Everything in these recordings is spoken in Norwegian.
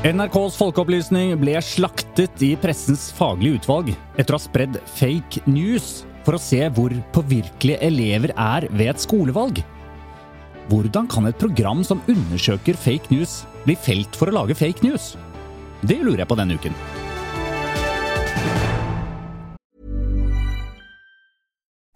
NRKs folkeopplysning ble slaktet i pressens faglige utvalg etter å ha spredd fake news for å se hvor påvirkelige elever er ved et skolevalg. Hvordan kan et program som undersøker fake news, bli felt for å lage fake news? Det lurer jeg på denne uken.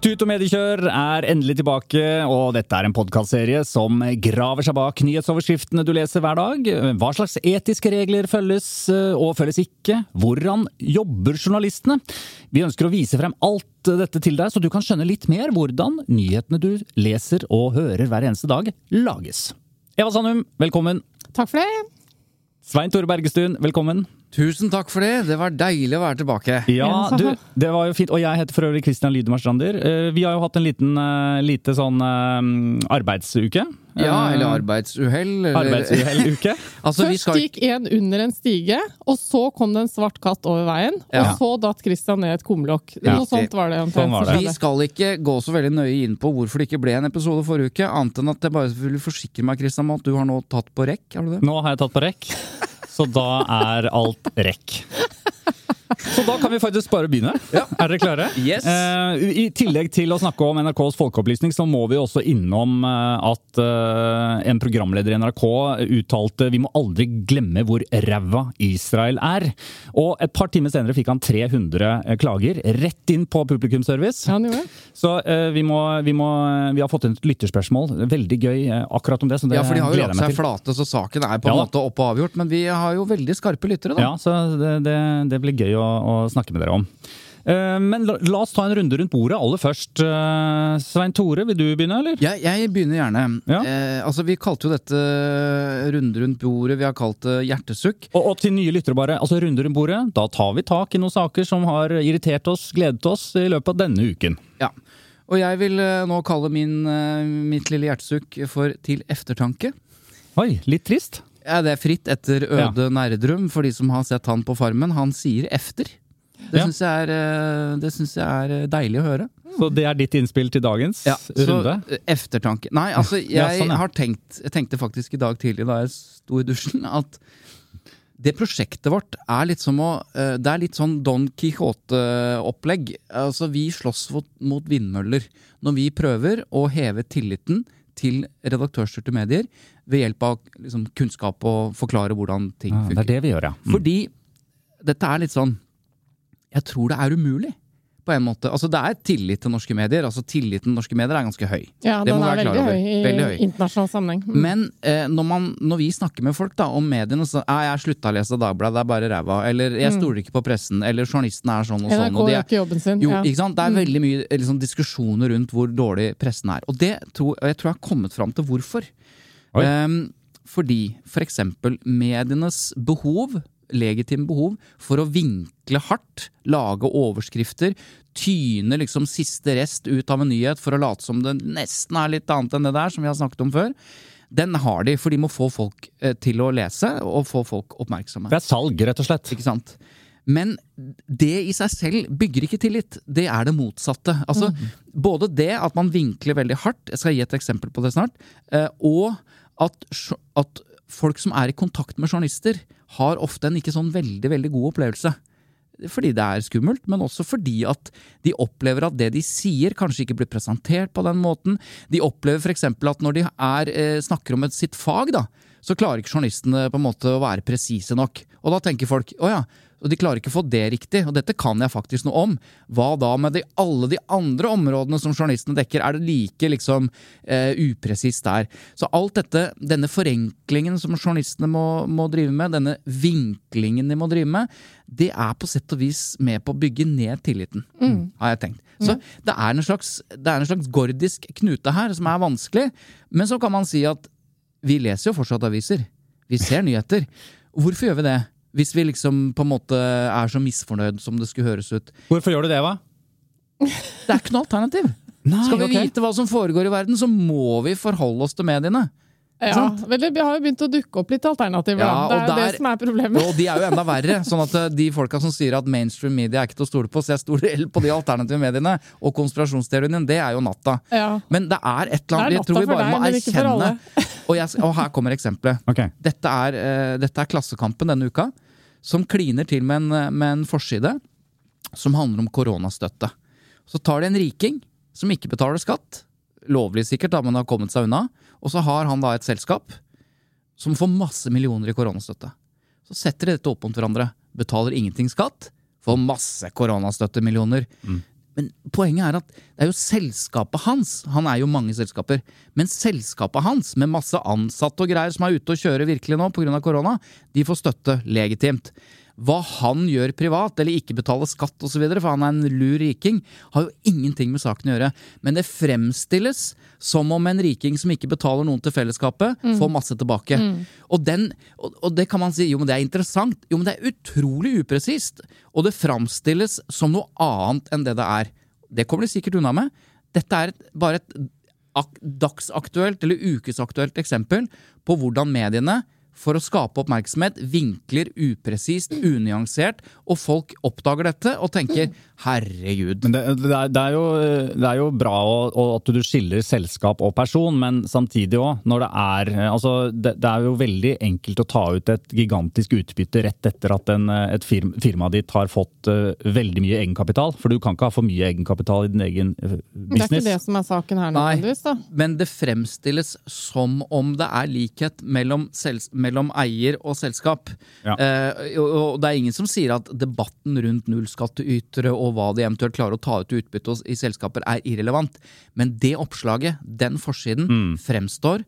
Tut og mediekjør er endelig tilbake, og dette er en podkastserie som graver seg bak nyhetsoverskriftene du leser hver dag. Hva slags etiske regler følges eh, og følges ikke? Hvordan jobber journalistene? Vi ønsker å vise frem alt dette til deg, så du kan skjønne litt mer hvordan nyhetene du leser og hører hver eneste dag, lages. Eva Sandum, velkommen. Takk for det. Svein Tore Bergestuen, velkommen. Tusen takk for det! Det var deilig å være tilbake. Ja, du, det var jo fint. Og jeg heter for øvrig Christian Lydemar Strander. Eh, Vi har jo hatt en liten, eh, lite sånn eh, arbeidsuke. Ja, eller arbeidsuhell. Eller... Arbeidsuhelluke. altså, Først skal gikk en under en stige, og så kom det en svart katt over veien. Ja. Og så datt Christian ned et kumlokk. Ja. Noe sånt var det. Sånn var det. vi skal ikke gå så veldig nøye inn på hvorfor det ikke ble en episode forrige uke, annet enn at jeg bare vil forsikre meg Christian, om at du har nå tatt på rekk. Har du det? Nå har jeg tatt på rekk, så da er alt rekk. Så da kan vi faktisk bare begynne. Er dere klare? Yes. Eh, I tillegg til å snakke om NRKs folkeopplysning, så må vi også innom eh, at eh, en programleder i NRK uttalte vi må aldri glemme hvor ræva Israel er. Og et par timer senere fikk han 300 klager rett inn på publikumsservice. Ja, han gjorde det. Så eh, vi, må, vi, må, vi har fått inn et lytterspørsmål. Veldig gøy eh, akkurat om det. Det Ja, for de har jo lagt seg flate, så saken er på en Ja måte oppe og avgjort. Men vi har jo veldig skarpe lyttere, da. Ja, så det, det, det blir gøy å, å snakke med dere om. Eh, Men la, la oss ta en runde rundt bordet aller først. Eh, Svein Tore, vil du begynne, eller? Jeg, jeg begynner gjerne. Ja. Eh, altså, Vi kalte jo dette runde rundt bordet, vi har kalt det hjertesukk. Og, og til nye lyttere, bare. Altså runde rundt bordet. Da tar vi tak i noen saker som har irritert oss, gledet oss i løpet av denne uken. Ja. Og jeg vil eh, nå kalle min, mitt lille hjertesukk for Til eftertanke. Oi, litt trist. Ja, Det er fritt etter Øde Nerdrum, for de som har sett han på Farmen. Han sier efter. Det Ja. syns jeg, eh, jeg er eh, deilig å høre. Så det er ditt innspill til dagens Ja, så runde? eh, eftertanke Nei, altså, jeg Ja, sånn, ja. har tenkt Jeg tenkte faktisk i dag tidlig da jeg sto i dusjen, at det prosjektet vårt er litt som å eh, Det er litt sånn Don Quijote-opplegg. Altså, vi slåss mot vindmøller når vi prøver å heve tilliten til redaktørstyrte medier ved hjelp av liksom, kunnskap og forklare hvordan ting Ja, det er det vi gjør, ja. Mm. Fordi dette er litt sånn Jeg tror det er umulig, på en måte. Altså, det er tillit til norske medier. Altså, Tilliten til norske medier er ganske høy. Ja, Det den må vi er være klar veldig over. høy i Veldig høy. internasjonal sammenheng. Mm. Men eh, når, man, når vi snakker med folk da, om mediene, så ja, jeg slutta å lese Dagbladet, det er bare ræva. Eller jeg stoler ikke på pressen. Eller journalisten er sånn og sånn. NRK Og de gjør er, ikke jobben sin. jo, ja. ikke sant? Det er veldig mye eh, liksom, diskusjoner rundt hvor dårlig pressen er. Og det tror, jeg tror jeg har kommet fram til hvorfor. Um, Ehm, fordi for eksempel medienes behov, legitime behov, for å vinkle hardt, lage overskrifter, tyne liksom siste rest ut av en nyhet for å late som det nesten er litt annet enn det der, som vi har snakket om før. Den har de, for de må få folk eh, til å lese, og få folk oppmerksomme. Det er salg, rett og slett. Ikke sant? Men det i seg selv bygger ikke tillit. Det er det motsatte. Altså, Både det at man vinkler veldig hardt, jeg skal gi et eksempel på det snart, eh, og at, at folk som er i kontakt med journalister, har ofte en ikke sånn veldig veldig god opplevelse. fordi det er skummelt, men også fordi at de opplever at det de sier, kanskje ikke blir presentert på den måten. De opplever f.eks. at når de er, eh, snakker om sitt fag, da, så klarer ikke journalistene på en måte å være presise nok. Og da tenker folk å ja, og de klarer ikke å få det riktig, og dette kan jeg faktisk noe om. Hva da med de, alle de andre områdene som journalistene dekker? Er det like liksom eh, upresist der? Så alt dette, denne forenklingen som journalistene må, må drive med, denne vinklingen de må drive med, det er på sett og vis med på å bygge ned tilliten, har jeg tenkt. Så det er, en slags, det er en slags gordisk knute her som er vanskelig, men så kan man si at vi leser jo fortsatt aviser. Vi ser nyheter. Hvorfor gjør vi det? Hvis vi liksom på en måte er så misfornøyd som det skulle høres ut. Hvorfor gjør du det, hva? Det er ikke noe alternativ. Nei, Skal vi okay. vite hva som foregår i verden, så må vi forholde oss til mediene. Ja, Sant? vel, det har jo begynt å dukke opp litt alternativer. Ja, det er jo der- det som er problemet. Og de er jo enda verre. sånn at eh, de folka som sier at mainstream media er ikke til å stole på, så jeg stoler på de alternative mediene. Og konspirasjonsteorien, det er jo natta. Ja. Men det er et eller er annet jeg tror vi bare deg, må erkjenne. Og, jeg, og her kommer eksempelet. Okay. Dette er, eh, dette er Klassekampen denne uka, som kliner til med en, med en forside som handler om koronastøtte. Så tar de en riking som ikke betaler skatt, lovlig sikkert, da, men har kommet seg unna, og så har han da et selskap som får masse millioner i koronastøtte. Så setter de dette opp mot hverandre. Betaler ingenting skatt, får masse koronastøttemillioner. Men poenget er at det er jo selskapet hans, han er jo mange selskaper, men selskapet hans med masse ansatte og greier som er ute og kjører virkelig nå pga. korona, de får støtte legitimt. Hva han gjør privat, eller ikke betaler skatt osv., for han er en lur riking, har jo ingenting med saken å gjøre. Men det fremstilles som om en riking som ikke betaler noen til fellesskapet, får masse tilbake. Og, den, og, og det kan man si, jo men det er interessant, jo men det er utrolig upresist. Og det framstilles som noe annet enn det det er. Det kommer de sikkert unna med. Dette er et, bare et dagsaktuelt eller ukesaktuelt eksempel på hvordan mediene for å skape oppmerksomhet, vinkler upresist, unyansert, og folk oppdager dette og tenker 'herregud'. Men det, det, er, det, er jo, det er jo bra å, å, at du skiller selskap og person, men samtidig òg, når det er altså, det, det er jo veldig enkelt å ta ut et gigantisk utbytte rett etter at en, et firma, firmaet ditt har fått uh, veldig mye egenkapital. For du kan ikke ha for mye egenkapital i din egen business. Det er ikke det som er saken her nødvendigvis, da. Men det fremstilles som om det er likhet mellom, sels mellom eier og selskap. Ja. Eh, og, og det er ingen som sier at debatten rundt nullskattytere og hva de eventuelt klarer å ta ut i utbytte i selskaper, er irrelevant. Men det oppslaget, den forsiden, Mm. fremstår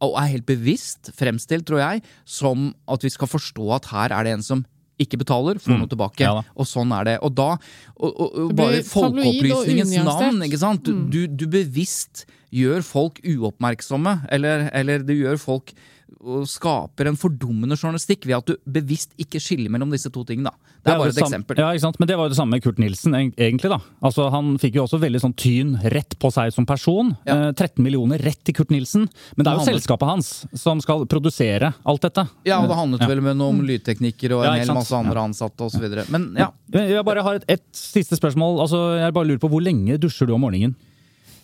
og er helt bevisst fremstilt, tror jeg, som at vi skal forstå at her er det en som ikke betaler, får noe tilbake. Mm. Ja og sånn er det. Og da og, og, og Bare folkeopplysningens navn, ikke sant? Du, du, du bevisst gjør folk uoppmerksomme, eller, eller du gjør folk og skaper en fordummende journalistikk ved at du bevisst ikke skiller mellom disse to tingene. Da. Det er bare jo et eksempel. Ja, ikke sant? Men det var jo det samme med Kurt Nilsen, egentlig. da. Altså, Han fikk jo også veldig sånn tyn rett på seg som person. Ja. Eh, 13 millioner rett til Kurt Nilsen. Men det er jo Det selskapet hans som skal produsere alt dette. Ja, og det handlet vel med noe om lydteknikker og en ja, hel masse andre ansatte osv. Men ja, Jeg bare har et, et siste spørsmål. Altså, jeg bare lurer på Hvor lenge dusjer du om morgenen?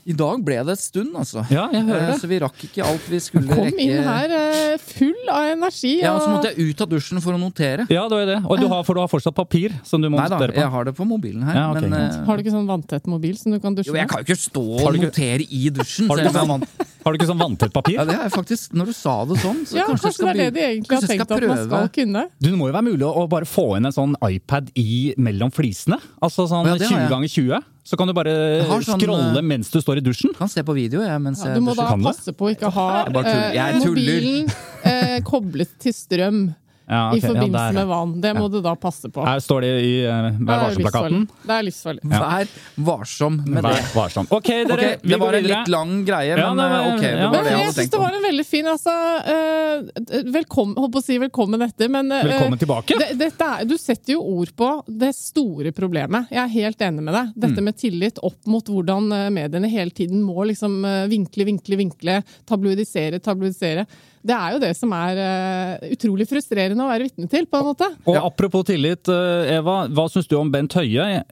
I dag ble det et stund, altså. Ja, jeg hører Eh, det. Så vi rakk ikke alt vi skulle rekke. Kom inn her eh, full av energi. Ja, og så måtte jeg ut av dusjen for å notere. Ja, det var det. Og du har, for du har fortsatt papir som du må Nei da, notere på. jeg har det på mobilen her. Ja, okay, men, eh, Har du ikke sånn vanntett mobil som du kan dusje jo, jeg kan jo ikke stå og ikke- notere i dusjen. Har du ikke om sånn, har du ikke sånn vanntett papir? Ja, det er faktisk, Når du sa det sånn, så Ja, kanskje, kanskje skal det er det de egentlig har tenkt at man skal kunne. Du, det må jo være mulig å, bare få inn en sånn iPad i mellom flisene. Altså sånn Ja, 20 jeg. ganger 20. Så kan du bare sånn, scrolle eh, mens du står i dusjen. Kan se på video jeg, mens Ja, du må da passe på å ikke ha Jeg tuller. eh, Jeg tuller. mobilen eh, koblet til strøm Ja, i forbindelse Ja, der, med vann. Det må du da passe på. Her står det i uh, Det Vær er varsom-plakaten. Det er livsfarlig. Vær varsom med Vær det. varsom. Ok, dere, okay, vi det var en litt lang greie, men det var- eh, ok. Det ja. var det Men jeg jeg syns det var en veldig fin altså, uh, velkommen, Holdt på å si velkommen etter, men uh, Velkommen tilbake. Det, dette er, du setter jo ord på det store problemet. Jeg er helt enig med deg. Dette Mm. med tillit opp mot hvordan eh, mediene hele tiden må liksom eh, vinkle, vinkle, vinkle. Tabloidisere, tabloidisere. Det er jo det som er uh, utrolig frustrerende å være vitne til, på en måte. Og apropos tillit, eh, Eva. Hva syns du om Bent Høie?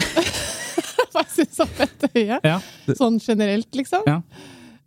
Hva syns du om Bent Høie? Ja. Sånn generelt, liksom. Ja.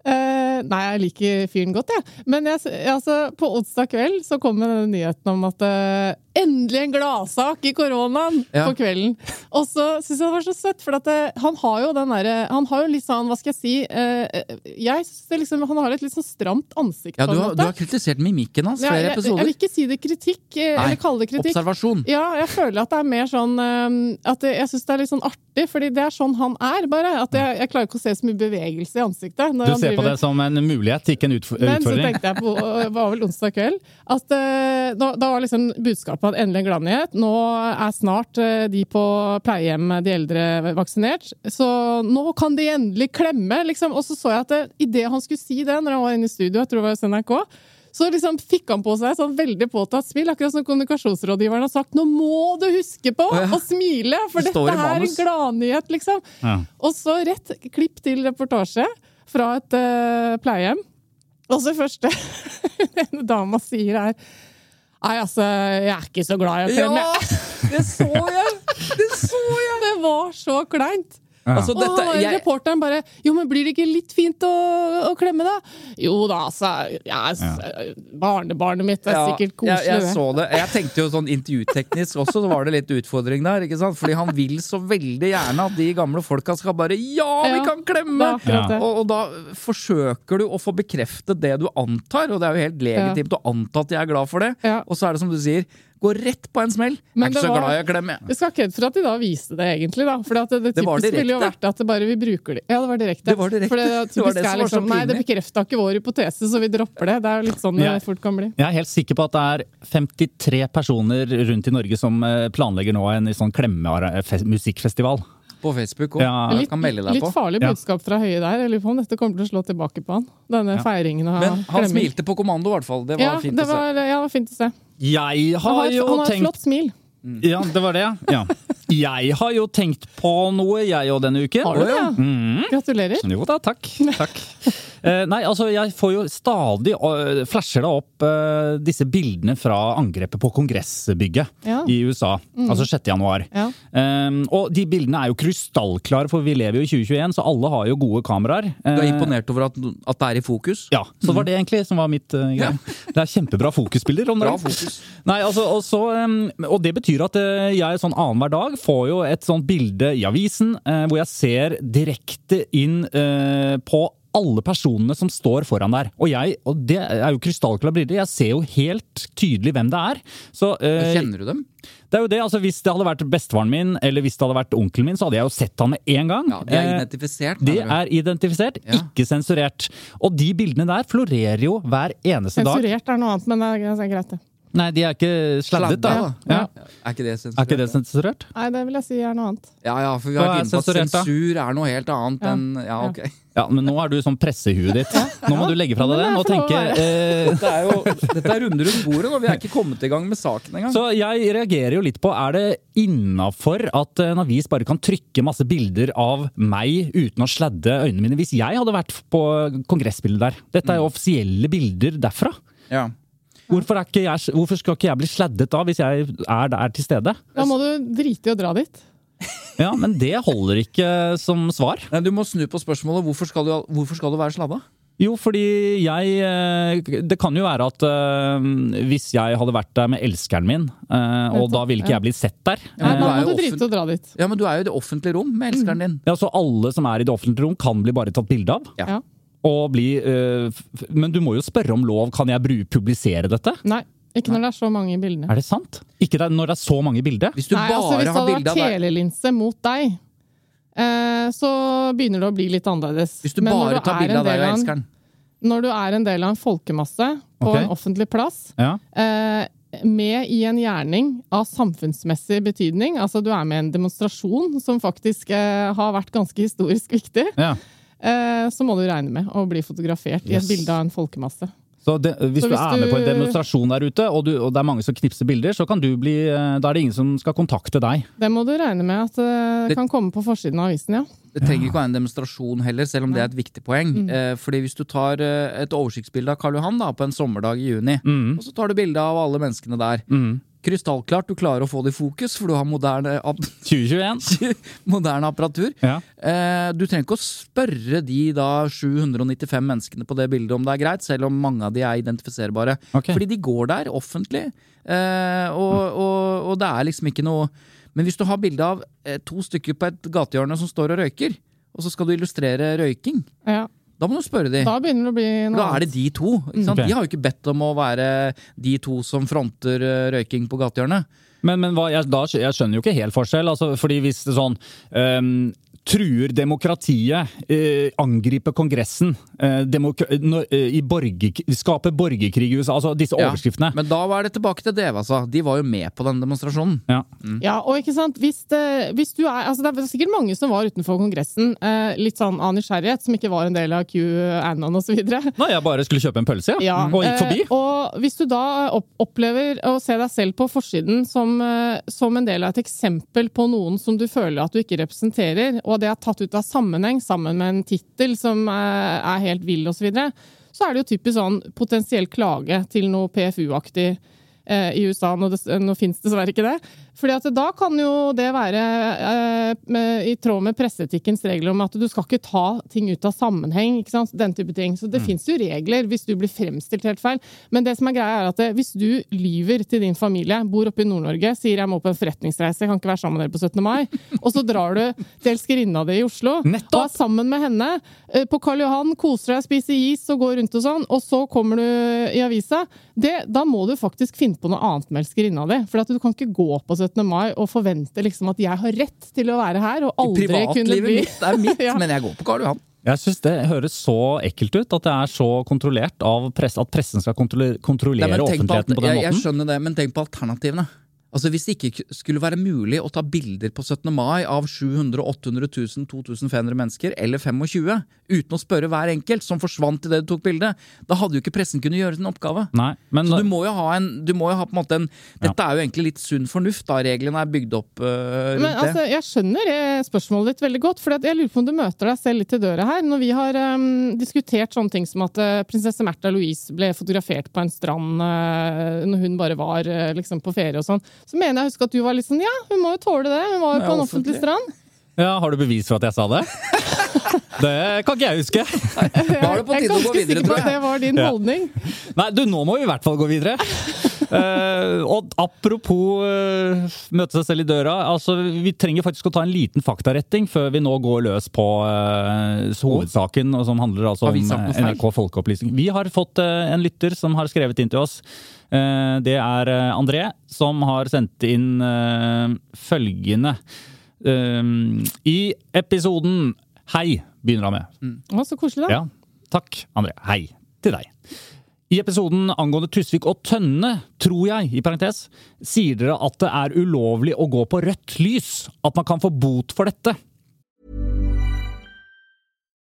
Uh, nei, jeg liker fyren godt, jeg. Men jeg, altså, på onsdag kveld så kom den nyheten om at eh, endelig en gladsak i koronaen Ja. på kvelden. Og så syns jeg det var så søtt, for at det, han har jo den derre Han har jo litt sånn, hva skal jeg si eh, Jeg synes liksom, Han har et litt sånn stramt ansikt, Ja, du har, du har kritisert mimikken hans flere ja, jeg episoder. vil ikke si det kritikk, eh, Nei, eller kalle det kritikk. Observasjon. Ja, jeg føler at det er mer sånn eh, At det, jeg syns det er litt sånn artig, fordi det er sånn han er, bare. At jeg, jeg klarer ikke å se så mye bevegelse i ansiktet. når Du han ser på det som en mulighet, ikke en utfordring? men så tenkte jeg på, det var vel onsdag kveld, at eh, da, da var liksom budskapet at endelig en gladnyhet. Nå er snart eh, de på pleiehjem, de eldre, vaksinert. Så nå kan de endelig klemme, liksom. Og så så jeg at det, idet han skulle si det, når han var inne i studio, jeg tror det var hos NRK, så liksom fikk han på seg et sånn veldig påtatt smil, akkurat som kommunikasjonsrådgiveren har sagt. Nå må du huske på Å ja. å smile, for Det dette er en gladnyhet, liksom. Ja. Og så rett klipp til reportasje fra et uh, pleiehjem. Og så første denne dama sier er Nei, altså, jeg er ikke så glad i å klemme. det så jeg! Det så jeg! Det var så kleint! Altså, dette, og jeg, reporteren bare Jo, men blir det ikke litt fint å, å klemme, da? Jo da, altså. Ja, s- barnebarnet mitt er ja, sikkert koselig, jeg, jeg så det. Jeg tenkte jo sånn intervjuteknisk også, så var det litt utfordring der. ikke sant? Fordi han vil så veldig gjerne at de gamle folka skal bare Ja, vi kan klemme! Og, og da forsøker du å få bekreftet det du antar, og det er jo helt legitimt å anta at de er glad for det. Ja. Og så er det som du sier, gå rett på en smell. Jeg er ikke det så glad i å klemme. jeg. Vi skal ikke for at de da viste det, egentlig. da. For det, det Det typisk ville jo vært at det bare vi bruker det. Ja, det var direkte. Det var direkte. For det, Det var typisk det som er var så liksom, Nei, det bekrefta ikke vår hypotese, så vi dropper det. Det er jo litt sånn Ja. det fort kan bli. Jeg er helt sikker på at det er 53 personer rundt i Norge som eh, planlegger nå en sånn klemmemusikkfestival. På Facebook òg. Ja. Litt, kan melde deg litt på. farlig budskap fra Høie der. Jeg lurer på om dette kommer til å slå tilbake på han. Denne feiringen av Men han klemming. smilte på kommando, i hvert fall. Det var Ja, fint det å se. var, ja, det var fint å se. Jeg Han har har, et- jo han har et tenkt flott smil. Ja, det var det, ja. Jeg har jo tenkt på noe, jeg òg, denne uken. Har du det? Mm. Gratulerer. Jo da, takk. takk. Eh, nei, altså, jeg får jo stadig uh, Flasher da opp uh, disse bildene fra angrepet på kongressbygget Ja. i USA. Altså 6. januar. Ja. Um, og de bildene er jo krystallklare, for vi lever jo i 2021, så alle har jo gode kameraer. Du er Eh, imponert over at, at det er i fokus? Ja, så var det egentlig som var mitt uh, greie. Det er kjempebra fokusbilder. om Bra fokus. Nei, altså, og, så, um, og det betyr at uh, jeg sånn annenhver dag får jo et sånt bilde i avisen uh, hvor jeg ser direkte inn uh, på alle personene som står foran der. Og jeg, og det er jo krystallklare briller, jeg ser jo helt tydelig hvem det er. Så eh, Kjenner du dem? det er jo det, altså Hvis det hadde vært bestefaren min eller hvis det hadde vært onkelen min, så hadde jeg jo sett han med en gang. Ja, De er Eh, identifisert? Eh, de er identifisert, Ja. ikke sensurert. Og de bildene der florerer jo hver eneste dag. Sensurert er noe annet, men det er, det er greit, det. Nei, de er ikke sladdet, da. Ja. Ja. Er ikke det sensurert? Er ikke det sensurert? Nei, det vil jeg si er noe annet. Ja, ja, for vi har vært inne på at sensur er noe helt annet Ja. enn Ja, ok. Ja, men nå er du sånn pressehuet ditt. Nå må du legge fra deg den det og tenker tenke eh, Dette er jo dette er runder rundt bordet, og vi er ikke kommet i gang med saken engang. Så jeg reagerer jo litt på, er det innafor at en avis bare kan trykke masse bilder av meg uten å sladde øynene mine, hvis jeg hadde vært på kongressbildet der? Dette er jo offisielle bilder derfra. Ja. Hvorfor, er ikke jeg, hvorfor skal ikke jeg bli sladdet da, hvis jeg er der til stede? Da må du drite i å dra dit. Ja, men det holder ikke som svar. Nei, du må snu på spørsmålet. Hvorfor skal du, hvorfor skal du være sladda? Jo, fordi jeg eh, Det kan jo være at øh, hvis jeg hadde vært der med elskeren min, øh, og da ville ikke jeg blitt sett der Nei, men, da må du drite å dra dit. Ja, men du er jo i det offentlige rom med elskeren din. Ja, Så alle som er i det offentlige rom, kan bli bare tatt bilde av? Ja. Og bli, eh, men du må jo spørre om lov. Kan jeg bru- publisere dette? Nei, ikke når det er så mange i bildene. Er det sant? Ikke det, når det er så mange i bildet? Hvis du Nei, bare altså Hvis det har hadde bilde vært av deg telelinse mot deg, eh, så begynner det å bli litt annerledes. Hvis du Men bare tar er bilde av deg og en- elskeren Når du er en del av en folkemasse på okay. en offentlig plass, Ja. eh, med i en gjerning av samfunnsmessig betydning, altså du er med i en demonstrasjon som faktisk eh, har vært ganske historisk viktig, ja. Eh, så må du regne med å bli fotografert i Yes. et bilde av en folkemasse. Så det, hvis, Så du hvis er med på en demonstrasjon der ute, og, du, og det er mange som knipser bilder, så kan du bli eh, Da er det ingen som skal kontakte deg. Det må du regne med at eh, Det- kan komme på forsiden av avisen, ja. Det trenger ikke å være en demonstrasjon heller, selv om det er et viktig poeng. Mm. Eh, fordi hvis du tar eh, et oversiktsbilde av Karl Johan da, på en sommerdag i juni, Mm. og så tar du bilde av alle menneskene der, Mm. Krystallklart du klarer å få det i fokus, for du har moderne, ap 2021. moderne apparatur. Ja. Eh, du trenger ikke å spørre de da 795 menneskene på det bildet om det er greit, selv om mange av de er identifiserbare. Ok. Fordi de går der offentlig, eh, og, og, og det er liksom ikke noe Men hvis du har bilde av eh, to stykker på et gatehjørne som står og røyker, og så skal du illustrere røyking, Ja. Da må du spørre de. Da begynner det å bli noe Da er det de to. Ikke sant? Ok. De har jo ikke bedt om å være de to som fronter eh, røyking på gatehjørnet. Men, men hva, jeg, da, jeg skjønner jo ikke helt forskjell. Altså, fordi hvis det sånn ehm, Truer demokratiet, eh, angriper Kongressen, eh, demokra no, eh, i borgerk skaper borgerkrig i USA Altså disse Ja, overskriftene. Men da var det tilbake til Deva, altså. De var jo med på den demonstrasjonen. Ja. Ja, og ikke sant, hvis, det, hvis du er, altså det er sikkert mange som var utenfor Kongressen, eh, litt sånn av nysgjerrighet, som ikke var en del av QAnon osv. Nei, jeg bare skulle kjøpe en pølse, ja. Ja, og gikk forbi. eh, og hvis du da opp opplever å se deg selv på forsiden som, eh, som en del av et eksempel på noen som du føler at du ikke representerer, og det er tatt ut av sammenheng sammen med en tittel som eh, er helt vill osv., så, videre, så er det jo typisk sånn potensiell klage til noe PFU-aktig eh, i USA. Nå, det- nå fins dessverre ikke det. Fordi at da kan jo det være eh, i tråd med presseetikkens regler om at du skal ikke ta ting ut av sammenheng. ikke sant? Den type ting. Så det Mm. finnes jo regler hvis du blir fremstilt helt feil. Men det som er greia er at hvis du lyver til din familie, bor oppe i Nord-Norge, sier jeg må på en forretningsreise, jeg kan ikke være sammen med dere på 17. mai, og så drar du til elskerinna di i Oslo Nettopp! og er sammen med henne eh, på Karl Johan, koser deg, spiser is og går rundt og sånn, og så kommer du i avisa, det, da må du faktisk finne på noe annet med elskerinna di. For at du kan ikke gå på 17. mai og forvente liksom at jeg har rett til å være her, og aldri kunne bli mitt er mitt, Ja. men jeg går på Karl Johan. Jeg syns det høres så ekkelt ut at det er så kontrollert av press, at pressen skal kontrolle, kontrollere Nei, på offentligheten på den jeg, jeg skjønner det, men tenk på alternativene. Altså Hvis det ikke skulle være mulig å ta bilder på 17. mai av 700 800 000, 2500 mennesker, eller 25, uten å spørre hver enkelt som forsvant idet du tok bildet, da hadde jo ikke pressen kunnet gjøre sin oppgave. Nei, men Så du må jo ha en, du må jo ha på en måte en Dette er jo egentlig litt sunn fornuft, da reglene er bygd opp uh, rundt Men altså, det. jeg skjønner eh, spørsmålet ditt veldig godt. For jeg lurer på om du møter deg selv litt i døra her. Når vi har um, diskutert sånne ting som at uh, prinsesse Märtha Louise ble fotografert på en strand uh, når hun bare var liksom på ferie og sånn, så mener jeg å huske at du var litt sånn ja, hun må jo tåle det. Hun var jo på en offentlig. strand. ja, Har du bevis for at jeg sa det? det kan ikke jeg huske. Da er det på Jeg er tide å gå ganske videre, sikker på tror at det var din Ja. holdning. Nei, du, nå må vi i hvert fall gå videre. Uh, og apropos uh, møte seg selv i døra. altså Vi trenger faktisk å ta en liten faktaretting før vi nå går løs på uh, hovedsaken, og som handler altså om NRK Folkeopplysning. Vi har fått en lytter som har skrevet inn til oss. Eh, det er eh, André, som har sendt inn eh, følgende. I episoden Hei, begynner han med. Å, så koselig, da. Ja, takk, André. Hei til deg. I episoden angående Tusvik og Tønne, tror jeg, i parentes, sier dere at det er ulovlig å gå på rødt lys. At man kan få bot for dette.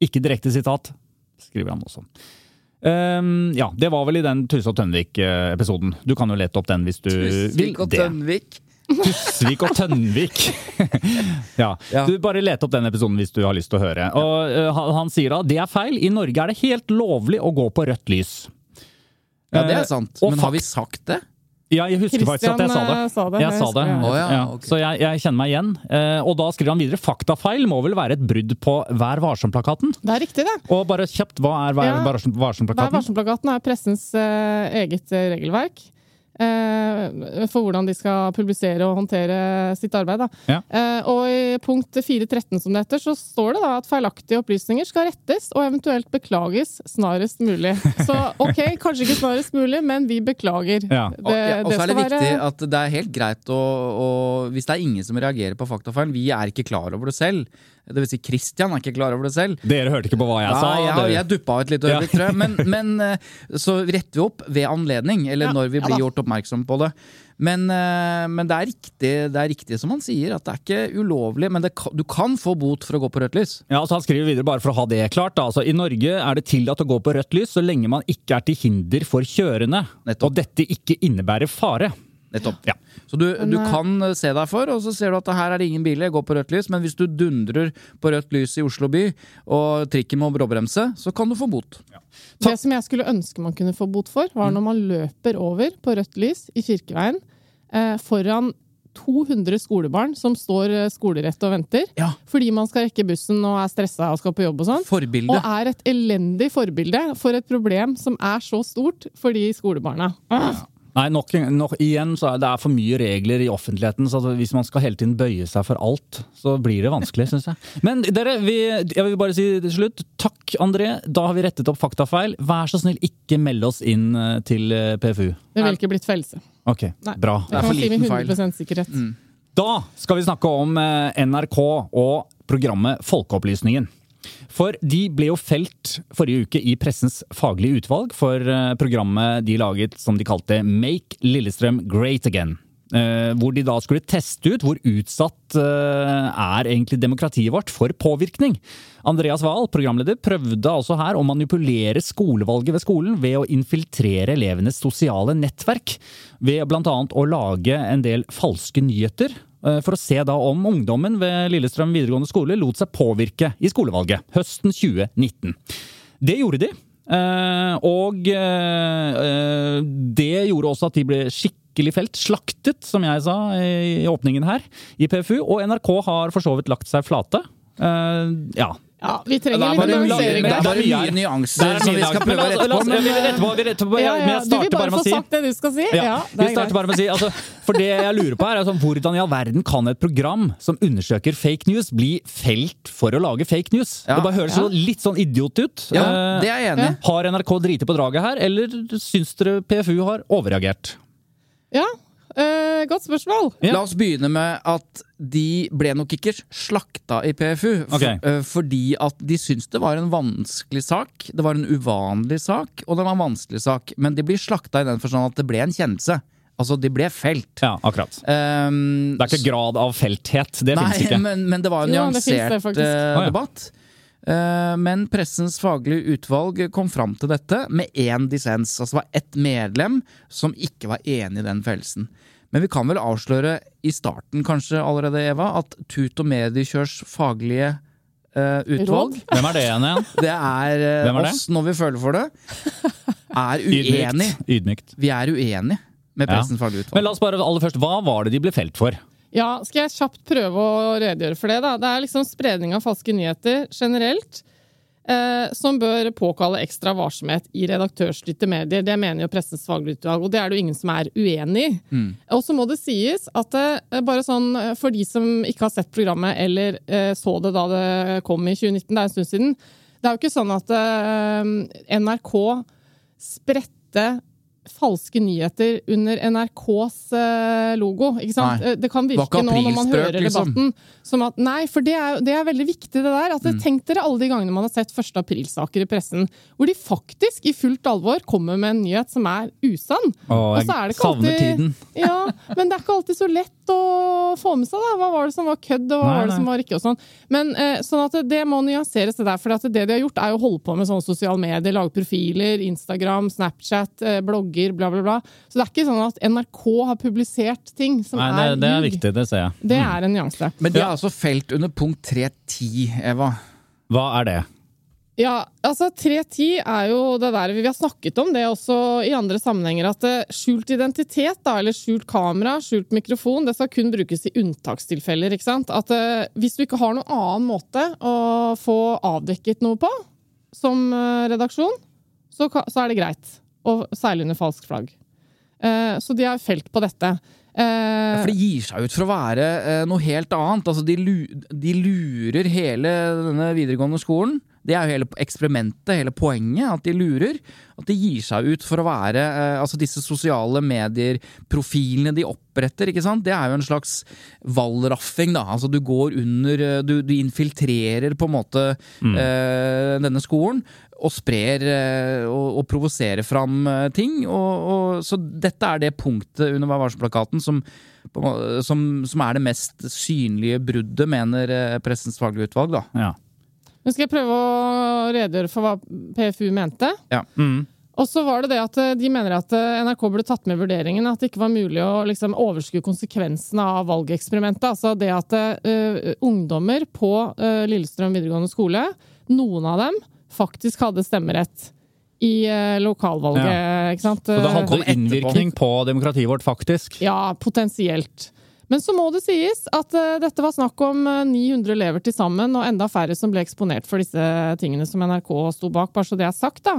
Ikke direkte sitat, skriver han også. Um, ja, det var vel i den Tusse og Tønvik-episoden. Du kan jo lete opp den hvis du vil Tusvik og Tønnvik Tønvik. Tusvik og Tønvik. ja. Ja. Du Bare let opp den episoden hvis du har lyst til å høre. Og uh, han, sier da det er feil. I Norge er det helt lovlig å gå på rødt lys. Ja, det Eh, er sant. Uh, Men har vi sagt det? Ja, jeg husker faktisk at jeg sa det. Christian, eh, sa det. Jeg sa det. Jeg. Å, ja, Ja. Så jeg, jeg kjenner meg igjen. Eh, og da skriver han videre faktafeil må vel være et brudd på Vær varsom-plakaten? Det er riktig, det. Og bare kjapt, hva er Vær Ja. varsom- Vær varsom-plakaten? varsom-plakaten er pressens eh, eget regelverk. Eh, for hvordan de skal publisere og håndtere sitt arbeid. Da. Ja. Eh, og i punkt 4.13 som det heter, så står det da at feilaktige opplysninger skal rettes og eventuelt beklages snarest mulig. Så ok, kanskje ikke snarest mulig, men vi beklager. Ja. Det, Og, ja, og så er det viktig være- at det er helt greit å, å Hvis det er ingen som reagerer på faktafeilen, vi er ikke klar over det selv. Det vil si, Christian er ikke klar over det selv. Dere hørte ikke på hva jeg sa? Ja, jeg, jeg duppa av et lite øyeblikk, tror jeg. Men, men eh, så retter vi opp ved anledning, eller Ja, når vi blir gjort oppmerksom på det. Men, eh, men det, er riktig, det er riktig som han sier, at det er ikke ulovlig. Men det, du kan få bot for å gå på rødt lys. Ja, altså Han skriver videre, bare for å ha det klart. Da. Altså, I Norge er det tillatt å gå på rødt lys så lenge man ikke er til hinder for kjørende, Nettopp. og dette ikke innebærer fare. Nettopp. Ja. Så du, du eh, kan se deg for, og så ser du at her er det ingen biler, gå på rødt lys. Men hvis du dundrer på rødt lys i Oslo by, og trikken må bråbremse, så kan du få bot. Det som jeg skulle ønske man kunne få bot for, Mm. var når man løper over på rødt lys i Kirkeveien eh, foran 200 skolebarn som står eh, skolerett og venter. Ja. Fordi man skal rekke bussen og er stressa og skal på jobb og sånn. Forbilde. Og er et elendig forbilde for et problem som er så stort for de skolebarna. Ah! Nei, nok, nok, igjen så er det er for mye regler i offentligheten, så hvis man skal hele tiden bøye seg for alt, så blir det vanskelig, syns jeg. Men dere, vi, jeg vil bare si til slutt, takk André, da har vi rettet opp faktafeil. Vær så snill, ikke meld oss inn eh, til eh, PFU. Det ville ikke blitt fellelse. Ok, Nei. bra. Det er for med liten feil. 100 sikkerhet. Da skal vi snakke om eh, NRK og programmet Folkeopplysningen. For de ble jo felt forrige uke i Pressens faglige utvalg for eh, programmet de laget som de kalte Make Lillestrøm Great Again. Eh, hvor de da skulle teste ut hvor utsatt eh, er egentlig demokratiet vårt for påvirkning. Andreas Wahl, programleder, prøvde altså her å manipulere skolevalget ved skolen ved å infiltrere elevenes sosiale nettverk. Ved bl.a. å lage en del falske nyheter for å se da om ungdommen ved Lillestrøm videregående skole lot seg påvirke i skolevalget høsten 2019. Det gjorde de. eh, Og eh, det gjorde også at de ble skikkelig felt. Slaktet, som jeg sa i åpningen her, i PFU. Og NRK har for så vidt lagt seg flate. Eh, Ja. Ja, vi trenger er litt nyansering det er bare mye nyanser er som vi skal prøve å rette på. vi retter på- vi retter på- jeg du vil starter bare bare med få å si sagt det du skal si? Ja, Ja, det vi er starter greit. bare med å si, altså, For det jeg lurer på er altså, hvordan i all verden kan et program som undersøker fake news, bli felt for å lage fake news? Ja. Det bare høres Ja. så litt sånn idiot ut. ja, Eh, det er jeg enig. Har NRK driti på draget her, eller syns dere PFU har overreagert? Ja, eh, godt spørsmål. Ja. La oss begynne med at de ble nok ikke slakta i PFU. For, Ok. eh, fordi at de syntes det var en vanskelig sak. Det var en uvanlig sak, og det var en vanskelig sak. Men de blir slakta i den forstand at det ble en kjennelse. Altså, de ble felt. Ja, akkurat. Um, Det er ikke grad av felthet. Det fins ikke. men, men det var en Jo, det det nyansert faktisk. eh, ja. debatt. Eh, men pressens faglige utvalg kom fram til dette med én dissens. Altså det var ett medlem som ikke var enig i den fellelsen. Men vi kan vel avsløre i starten kanskje allerede, Eva, at Tut og Mediekjørs faglige uh, utvalg Råd? Hvem er det igjen? igjen? Det er uh, er det? oss når vi føler for det. Er uenig. Ydmykt. Ydmykt. Vi er uenige med Ja. pressens faglige Men la oss bare aller først, hva var det de ble felt for? Ja, skal jeg kjapt prøve å redegjøre for det? da? Det er liksom spredning av falske nyheter generelt. Eh, som bør påkalle ekstra varsomhet i redaktørstyrte medier. Det mener jo Pressens fagutvalg, og det er det jo ingen som er uenig i. Mm. Og så må det sies at eh, bare sånn eh, for de som ikke har sett programmet eller eh, så det da det kom i 2019, det er en stund siden, det er jo ikke sånn at eh, NRK spredte falske nyheter under NRKs eh, logo. Ikke sant? Nei. Eh, Det kan virke nå når man hører liksom. debatten som at Nei, for det er, det er veldig viktig, det der. At Mm. Tenk dere alle de gangene man har sett 1. aprilsaker i pressen, hvor de faktisk i fullt alvor kommer med en nyhet som er usann. Å, Og så er det ikke alltid- tiden. Ja, men det er ikke alltid så lett å få med seg, da. Hva var det som var kødd, og hva Nei, var det som var ikke, og sånn. Men eh, sånn at det, må nyanseres, det der. For det de har gjort, er å holde på med sånne sosiale medier, lage profiler, Instagram, Snapchat, eh, blogger, bla, bla, bla. Så det er ikke sånn at NRK har publisert ting som Nei, det, er det er viktig, det ser jeg. Det er en nyanse. Men det er altså felt under punkt 310, Eva. Hva er det? Ja, altså 310 er jo det der Vi har snakket om det også i andre sammenhenger, at eh, skjult identitet, da, eller skjult kamera, skjult mikrofon, det skal kun brukes i unntakstilfeller. ikke sant? At eh, Hvis du ikke har noen annen måte å få avdekket noe på som eh, redaksjon, så, så er det greit. Og seile under falskt flagg. Eh, så de har felt på dette. Ja, For det gir seg ut for å være eh, noe helt annet. Altså, de, de lurer hele denne videregående skolen. Det er jo hele eksperimentet, hele poenget, at de lurer. At de gir seg ut for å være eh, Altså disse sosiale medier-profilene de oppretter, ikke sant. Det er jo en slags valraffing, da. Altså du går under eh, Du, du infiltrerer på en måte eh, denne skolen. Og sprer eh, og, og provoserer fram eh, ting. Og, og, så dette er det punktet under Vær varsom-plakaten som, som, som er det mest synlige bruddet, mener eh, Pressens faglige utvalg. da. Ja. Nå skal jeg prøve å redegjøre for hva PFU mente. Ja. Og så var det det at de mener at NRK burde tatt med i vurderingen at det ikke var mulig å liksom, overskue konsekvensene av valgeksperimentet. Altså det at uh, ungdommer på uh, Lillestrøm videregående skole, noen av dem, faktisk hadde stemmerett i lokalvalget. lokalvalget. Ikke sant? Så det hadde kom innvirkning på demokratiet vårt, faktisk. Ja, potensielt. Men så må det sies at eh, dette var snakk om eh, 900 elever til sammen, og enda færre som ble eksponert for disse tingene som NRK sto bak, bare så det er sagt, da.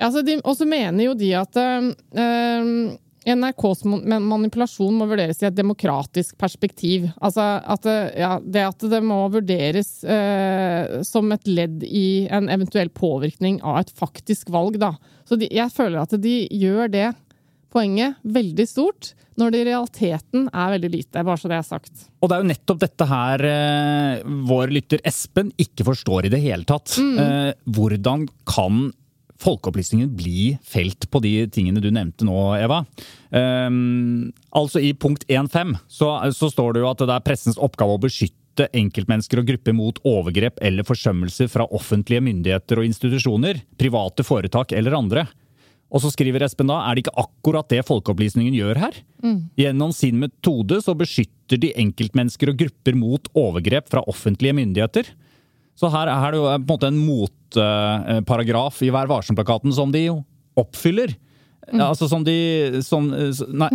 Altså, og så mener jo de at eh, eh, NRKs manipulasjon må vurderes i et demokratisk perspektiv. Altså at det, ja, det at det må vurderes eh, som et ledd i en eventuell påvirkning av et faktisk valg, da. Så de, jeg føler at de gjør det poenget veldig stort, når det i realiteten er veldig lite. Bare så det er sagt. Og det er jo nettopp dette her eh, vår lytter Espen ikke forstår i det hele tatt. Eh, hvordan kan folkeopplysningen bli felt på de tingene du nevnte nå, Eva? Um, altså i punkt 1.5 så, så står det jo at det er pressens oppgave å beskytte enkeltmennesker og grupper mot overgrep eller forsømmelser fra offentlige myndigheter og institusjoner, private foretak eller andre. Og så skriver Espen da, er det ikke akkurat det Folkeopplysningen gjør her? Gjennom sin metode så beskytter de enkeltmennesker og grupper mot overgrep fra offentlige myndigheter. Så her er det jo på en måte en motparagraf i Vær varsom-plakaten som de jo oppfyller. Altså som de som, Nei.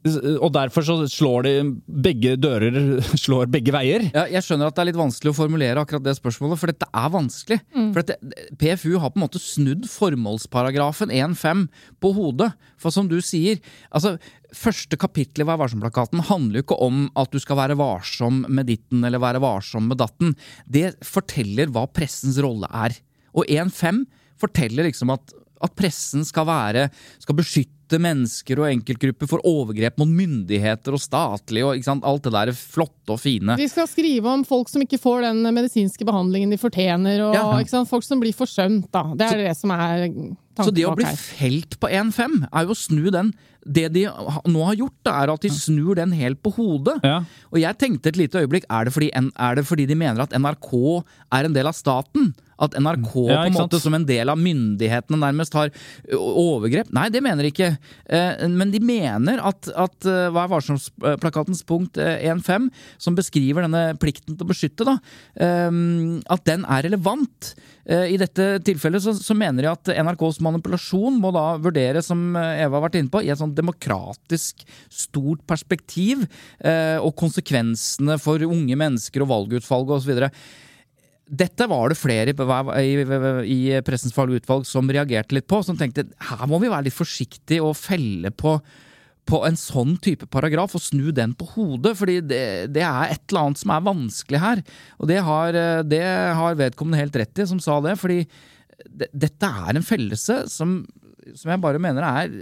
Og derfor så slår de begge dører slår begge veier. Ja, jeg skjønner at det er litt vanskelig å formulere akkurat det spørsmålet, for dette er vanskelig. For dette, PFU har på en måte snudd formålsparagrafen 1.5 på hodet. For som du sier, altså Første kapittel i Vær varsom-plakaten handler jo ikke om at du skal være varsom med ditten eller være varsom med datten. Det forteller hva pressens rolle er. Og 1.5 forteller liksom at, at pressen skal være skal beskytte mennesker og enkeltgrupper for overgrep mot myndigheter og statlige og sant, alt det der flotte og fine. De skal skrive om folk som ikke får den medisinske behandlingen de fortjener, og Ja. sant? folk som blir forsømt. Da. Det er det som er tanken Så det å bli felt på 1-5 er jo å snu den Det de nå har gjort, da, er at de snur den helt på hodet. Ja. Og jeg tenkte et lite øyeblikk, er det, fordi, er det fordi de mener at NRK er en del av staten? At NRK Ja, på en måte sant? som en del av myndighetene nærmest har overgrep? Nei, det mener de ikke. Eh, Men de mener at, at Hva er varsom-plakatens punkt eh, 1.5, som beskriver denne plikten til å beskytte, da, eh, at den er relevant. Eh, I dette tilfellet så, så mener jeg at NRKs manipulasjon må da vurderes, som eh, Eva har vært inne på, i et sånn demokratisk stort perspektiv, eh, og konsekvensene for unge mennesker og valgutvalg osv. Dette var det flere i, i, i Pressens faglige utvalg som reagerte litt på, som tenkte her må vi være litt forsiktige og felle på, på en sånn type paragraf og snu den på hodet, fordi det, det er et eller annet som er vanskelig her. Og det har, det har vedkommende helt rett i, som sa det, fordi det, dette er en fellelse som, som jeg bare mener er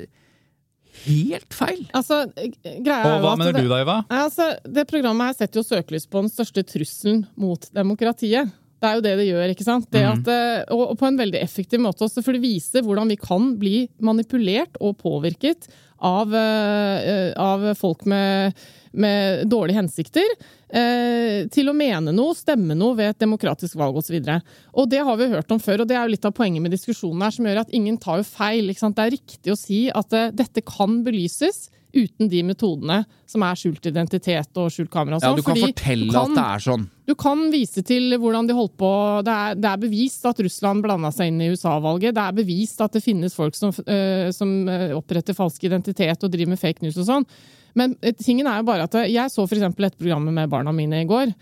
helt feil. Altså, greia Og hva mener det- du da, Iva? Altså, det programmet her setter jo søkelys på den største trusselen mot demokratiet. Det er jo det det gjør, ikke sant? Det at, eh, og, og på en veldig effektiv måte også, for det viser hvordan vi kan bli manipulert og påvirket av, eh, av folk med, med dårlige hensikter eh, til å mene noe, stemme noe ved et demokratisk valg osv. Det har vi hørt om før, og det er jo litt av poenget med diskusjonen her, som gjør at ingen tar jo feil. Det er riktig å si at eh, dette kan belyses uten de metodene som er skjult identitet og skjult kamera. Ja, sånn, du kan fordi fortelle du kan- at det er sånn. Du kan vise til hvordan de holdt på Det er, det er bevist at Russland blanda seg inn i USA-valget. Det er bevist at det finnes folk som, øh, som øh, oppretter falsk identitet og driver med fake news og sånn. Men eh, tingen er jo bare at jeg så eksempel et program med barna mine i går,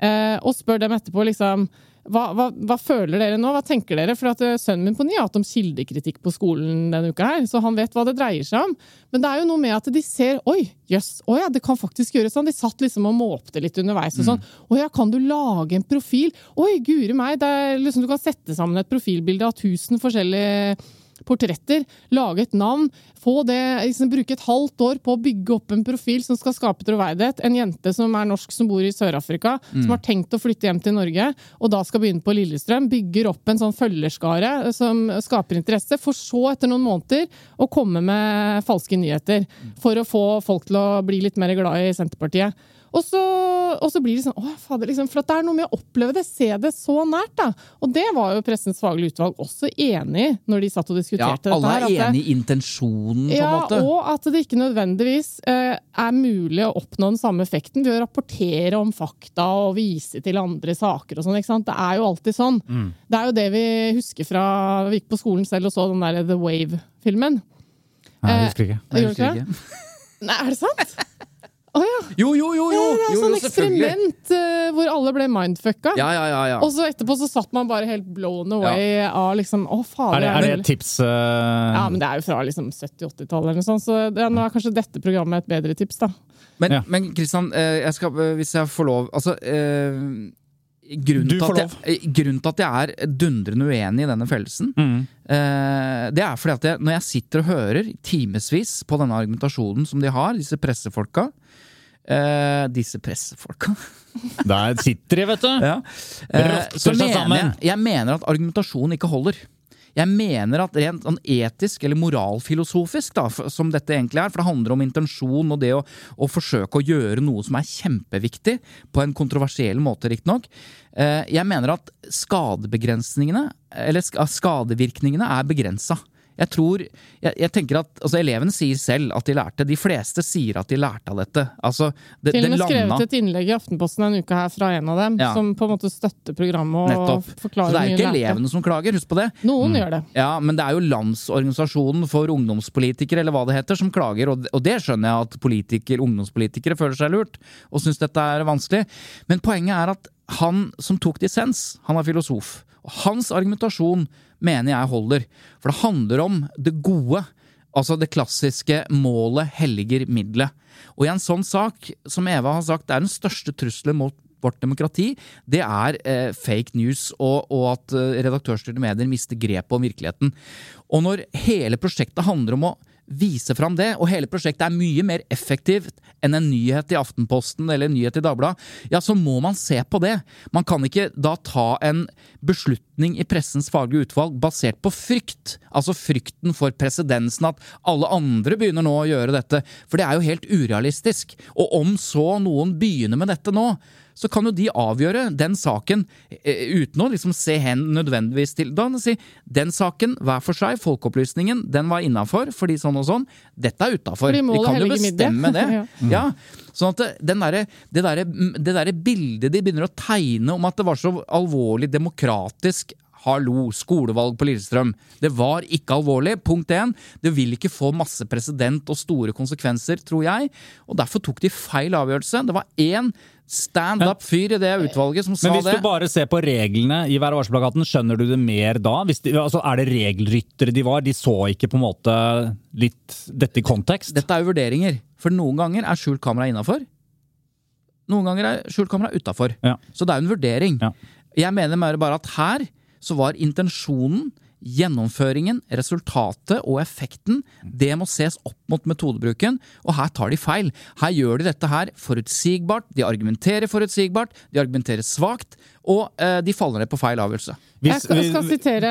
eh, og spør dem etterpå liksom hva, hva, hva føler dere nå? Hva tenker dere? For at eh, Sønnen min på ni har hatt om kildekritikk på skolen denne uka, her, så han vet hva det dreier seg om. Men det er jo noe med at de ser Oi, jøss, å ja, det kan faktisk gjøres sånn. De satt liksom og måpte litt underveis. og sånn. Å ja, kan du lage en profil? Oi, guri meg, liksom, du kan sette sammen et profilbilde av tusen forskjellige portretter, lage et navn, få det, liksom, bruke et halvt år på å bygge opp en profil som skal skape troverdighet. En jente som er norsk, som bor i Sør-Afrika, som har tenkt å flytte hjem til Norge, og da skal begynne på Lillestrøm, bygger opp en sånn følgerskare som skaper interesse, for så etter noen måneder å komme med falske nyheter for å få folk til å bli litt mer glad i Senterpartiet. Og så, og så blir det sånn, å fader, liksom, for at det er noe med å oppleve det, se det så nært. da. Og det var jo Pressens faglige utvalg også enig i når de satt og Ja, diskuterte alle dette. her, er enig i intensjonen, på en ja, måte. og at det ikke nødvendigvis eh, er mulig å oppnå den samme effekten ved å rapportere om fakta og vise til andre saker og sånn. ikke sant? Det er jo alltid sånn. Det er jo det vi husker fra Vi gikk på skolen selv og så den der The Wave-filmen. Nei, jeg husker ikke. Nei, jeg husker ikke. Nei, er det sant? Å ja! Jo, jo, jo! jo, det er jo, sånn jo eksperiment uh, hvor alle ble mindfucka. Ja, ja, ja, ja. Og så etterpå så satt man bare helt blown away av liksom Å, Er fader. det, er det er et tips? Uh... Ja, men det er jo fra liksom 70-80-tallet eller noe sånt, så ja, nå er kanskje dette programmet et bedre tips, da. Men, Ja. men Kristian, eh, jeg skal, hvis jeg får lov Altså uh, grunnen, Du til at jeg, eh, grunnen til at jeg er dundrende uenig i denne fellelsen, Mm. eh, det er fordi at jeg, når jeg sitter og hører timevis på denne argumentasjonen som de har, disse pressefolka eh, Disse pressefolka Der sitter de, vet du. ja. Rotter Så mener jeg, jeg mener at argumentasjonen ikke holder. Jeg mener at rent sånn etisk eller moralfilosofisk, da, som dette egentlig er, for det handler om intensjon og det å, å forsøke å gjøre noe som er kjempeviktig, på en kontroversiell måte, riktignok. Eh, jeg mener at skadebegrensningene, eller skadevirkningene, er begrensa. Jeg tror, jeg, jeg tenker at, altså Elevene sier selv at de lærte. De fleste sier at de lærte av dette. Altså, det, Til og med skrevet et innlegg i Aftenposten en uke her fra en av dem, Ja. som på en måte støtter programmet og Nettopp. Så det er jo ikke elevene som klager, husk på det. Noen gjør det. Ja, men det er jo Landsorganisasjonen for ungdomspolitikere, eller hva det heter, som klager, og og det skjønner jeg at politiker, ungdomspolitikere føler seg lurt, og syns dette er vanskelig. Men poenget er at han som tok dissens, han er filosof, og hans argumentasjon mener jeg holder. For det handler om det gode. Altså det klassiske målet helliger middelet. Og i en sånn sak, som Eva har sagt, det er den største trusselen mot vårt demokrati, det er eh, fake news og, og at eh, redaktørstyrte medier mister grepet om virkeligheten. Og når hele prosjektet handler om å vise fram det, og hele prosjektet er mye mer effektivt enn en nyhet i Aftenposten eller en nyhet i Dagbladet, ja, så må man se på det. Man kan ikke da ta en beslutning i pressens faglige utvalg basert på frykt. Altså frykten for presedensen, at alle andre begynner nå å gjøre dette. For det er jo helt urealistisk. Og om så noen begynner med dette nå, så kan jo de avgjøre den saken eh, uten å liksom se hen nødvendigvis til Da si den saken hver for seg, folkeopplysningen, den var innafor fordi sånn og sånn. Dette er utafor. De Vi kan jo bestemme det. Ja. Ja, sånn at derre- det derre derre bildet de begynner å tegne om at det var så alvorlig demokratisk Hallo, skolevalg på Lillestrøm. Det var ikke alvorlig. Punkt én. Det vil ikke få masse presedent og store konsekvenser, tror jeg. Og derfor tok de feil avgjørelse. Det var én stand up-fyr i det utvalget som sa det. Men hvis det. du bare ser på reglene i Vær varsom-plakaten, skjønner du det mer da? De, altså, er det regelryttere de var? De så ikke på en måte litt dette i kontekst? Dette er jo vurderinger. For noen ganger er skjult kamera innafor. Noen ganger er skjult kamera utafor. Ja. Så det er jo en vurdering. Ja. Jeg mener bare at her så var intensjonen, gjennomføringen, resultatet og effekten, det må ses opp mot metodebruken, og her tar de feil. Her gjør de dette her forutsigbart, de argumenterer forutsigbart, de argumenterer svakt, og eh, de faller ned på feil avgjørelse. Jeg skal, skal sitere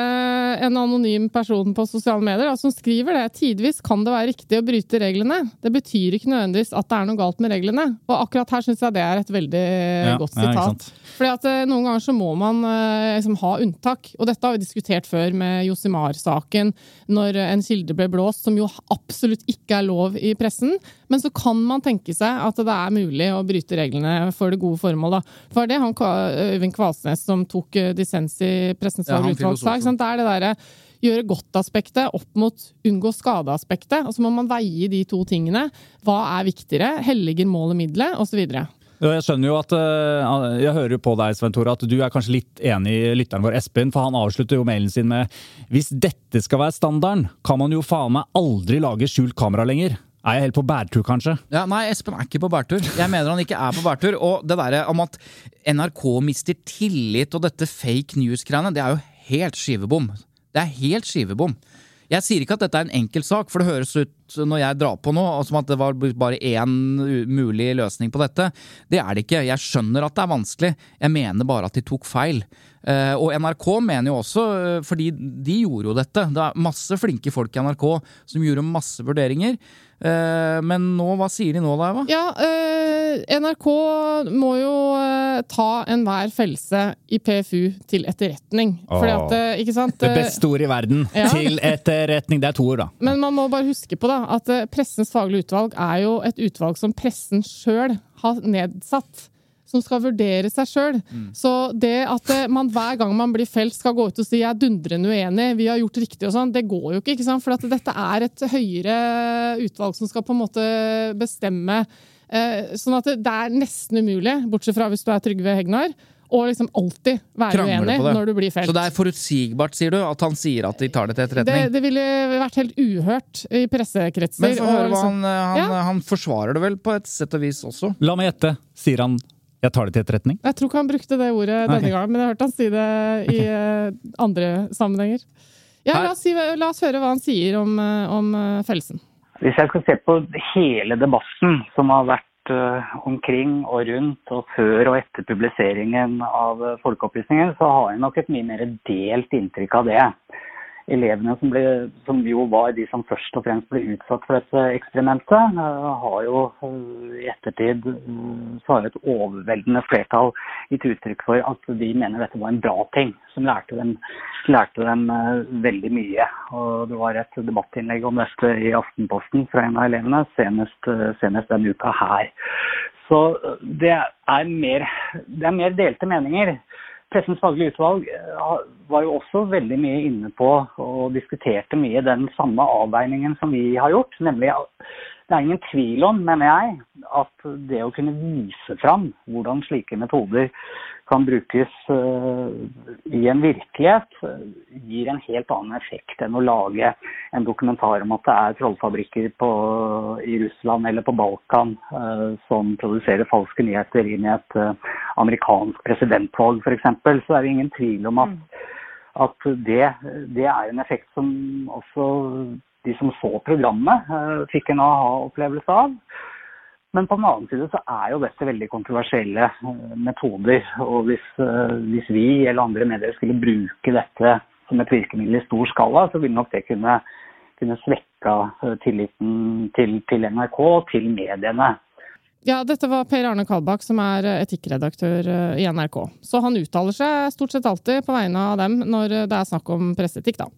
en anonym person på sosiale medier da, som skriver det. Tidvis kan det være riktig å bryte reglene. Det betyr ikke nødvendigvis at det er noe galt med reglene. Og akkurat her syns jeg det er et veldig Ja, godt sitat. Ja, Fordi at eh, Noen ganger så må man eh, liksom, ha unntak. Og dette har vi diskutert før med Josimar-saken, når en kilde ble blåst, som jo absolutt ikke er lov i pressen. Men så kan man tenke seg at det er mulig å bryte reglene for det gode formål. Da. For det han Øyvind Kvalsnes som tok eh, dissens i Pressens Ja, filosofen. sant? Det er det derre gjøre godt-aspektet opp mot unngå skade-aspektet. Og så må man veie de to tingene. Hva er viktigere? Helliger målet middelet? Osv. Ja, Jeg skjønner jo at eh, Jeg hører jo på deg, Svein Tore, at du er kanskje litt enig i lytteren vår Espen, for han avslutter jo mailen sin med Hvis dette skal være standarden, kan man jo faen meg aldri lage skjult kamera lenger. Er jeg helt på bærtur, kanskje? Ja, nei, Espen er ikke på bærtur. Jeg mener han ikke er på bærtur. Og det derre om at NRK mister tillit og dette fake news-greiene, det er jo helt skivebom. Det er helt skivebom. Jeg sier ikke at dette er en enkel sak, for det høres ut når jeg drar på nå, som at det var bare én mulig løsning på dette. Det er det ikke. Jeg skjønner at det er vanskelig. Jeg mener bare at de tok feil. Eh, Og NRK mener jo også, eh, fordi de gjorde jo dette. Det er masse flinke folk i NRK som gjorde masse vurderinger. Eh, Men nå, hva sier de nå da, Eva? Ja, eh, NRK må jo eh, ta enhver fellelse i PFU til etterretning. Fordi at, ikke sant? Det beste ordet i verden. Ja. Til etterretning. Det er to ord, da. Men man må bare huske på da, at Pressens faglige utvalg er jo et utvalg som pressen sjøl har nedsatt. Som skal vurdere seg sjøl. Så det at eh, man hver gang man blir felt skal gå ut og si 'jeg er dundrende uenig', 'vi har gjort riktig' og sånn, det går jo ikke. ikke sant? For at dette er et høyere utvalg som skal på en måte bestemme. Eh, sånn at det, det er nesten umulig, bortsett fra hvis du er Trygve Hegnar, å liksom alltid være Krangler uenig når du blir felt. Så det er forutsigbart, sier du, at han sier at de tar det til det, etterretning? det ville vært helt uhørt i pressekretser. Men for, og høre hva liksom- han, eh, han, Ja. han forsvarer det vel på et sett og vis også? La meg gjette. Sier han 'jeg tar det til etterretning'? Jeg tror ikke han brukte det ordet denne Ok. gangen, men jeg har hørt han si det i okay. andre sammenhenger. Ja, la oss, si, la oss høre hva han sier om, eh, om eh, fellelsen. Hvis jeg skal se på hele debatten som har vært eh, omkring og rundt og før og etter publiseringen av eh, Folkeopplysningen, så har jeg nok et mye mer delt inntrykk av det. Elevene som, ble, som jo var de som først og fremst ble utsatt for dette eksperimentet, eh, har jo eh, i ettertid eh, så har et overveldende flertall gitt uttrykk for at de mener dette var en bra ting, som lærte dem, lærte dem veldig mye. Og det var et debattinnlegg om dette i Aftenposten fra en av elevene senest, senest denne uka her. Så det er mer, det er mer delte meninger. Pressens faglige utvalg eh, var jo også veldig mye inne på og diskuterte mye den samme avveiningen som vi har gjort. Nemlig det er ingen tvil om, mener jeg, at det å kunne vise fram hvordan slike metoder kan brukes eh, i en virkelighet, eh, gir en helt annen effekt enn å lage en dokumentar om at det er trollfabrikker på, i Russland eller på Balkan eh, som produserer falske nyheter inn i et amerikansk presidentvalg f.eks. Så er det ingen tvil om at, at det, det er en effekt som også de som så programmet, eh, fikk en aha-opplevelse av. Men på den annen side så er jo dette veldig kontroversielle eh, metoder. Og hvis, eh, hvis vi eller andre medier skulle bruke dette som et virkemiddel i stor skala, så ville nok det kunne, kunne svekka tilliten til, til NRK og til mediene. Ja, dette var Per Arne Kalbakk, som er etikkredaktør i NRK. Så han uttaler seg stort sett alltid på vegne av dem når det er snakk om presseetikk, da.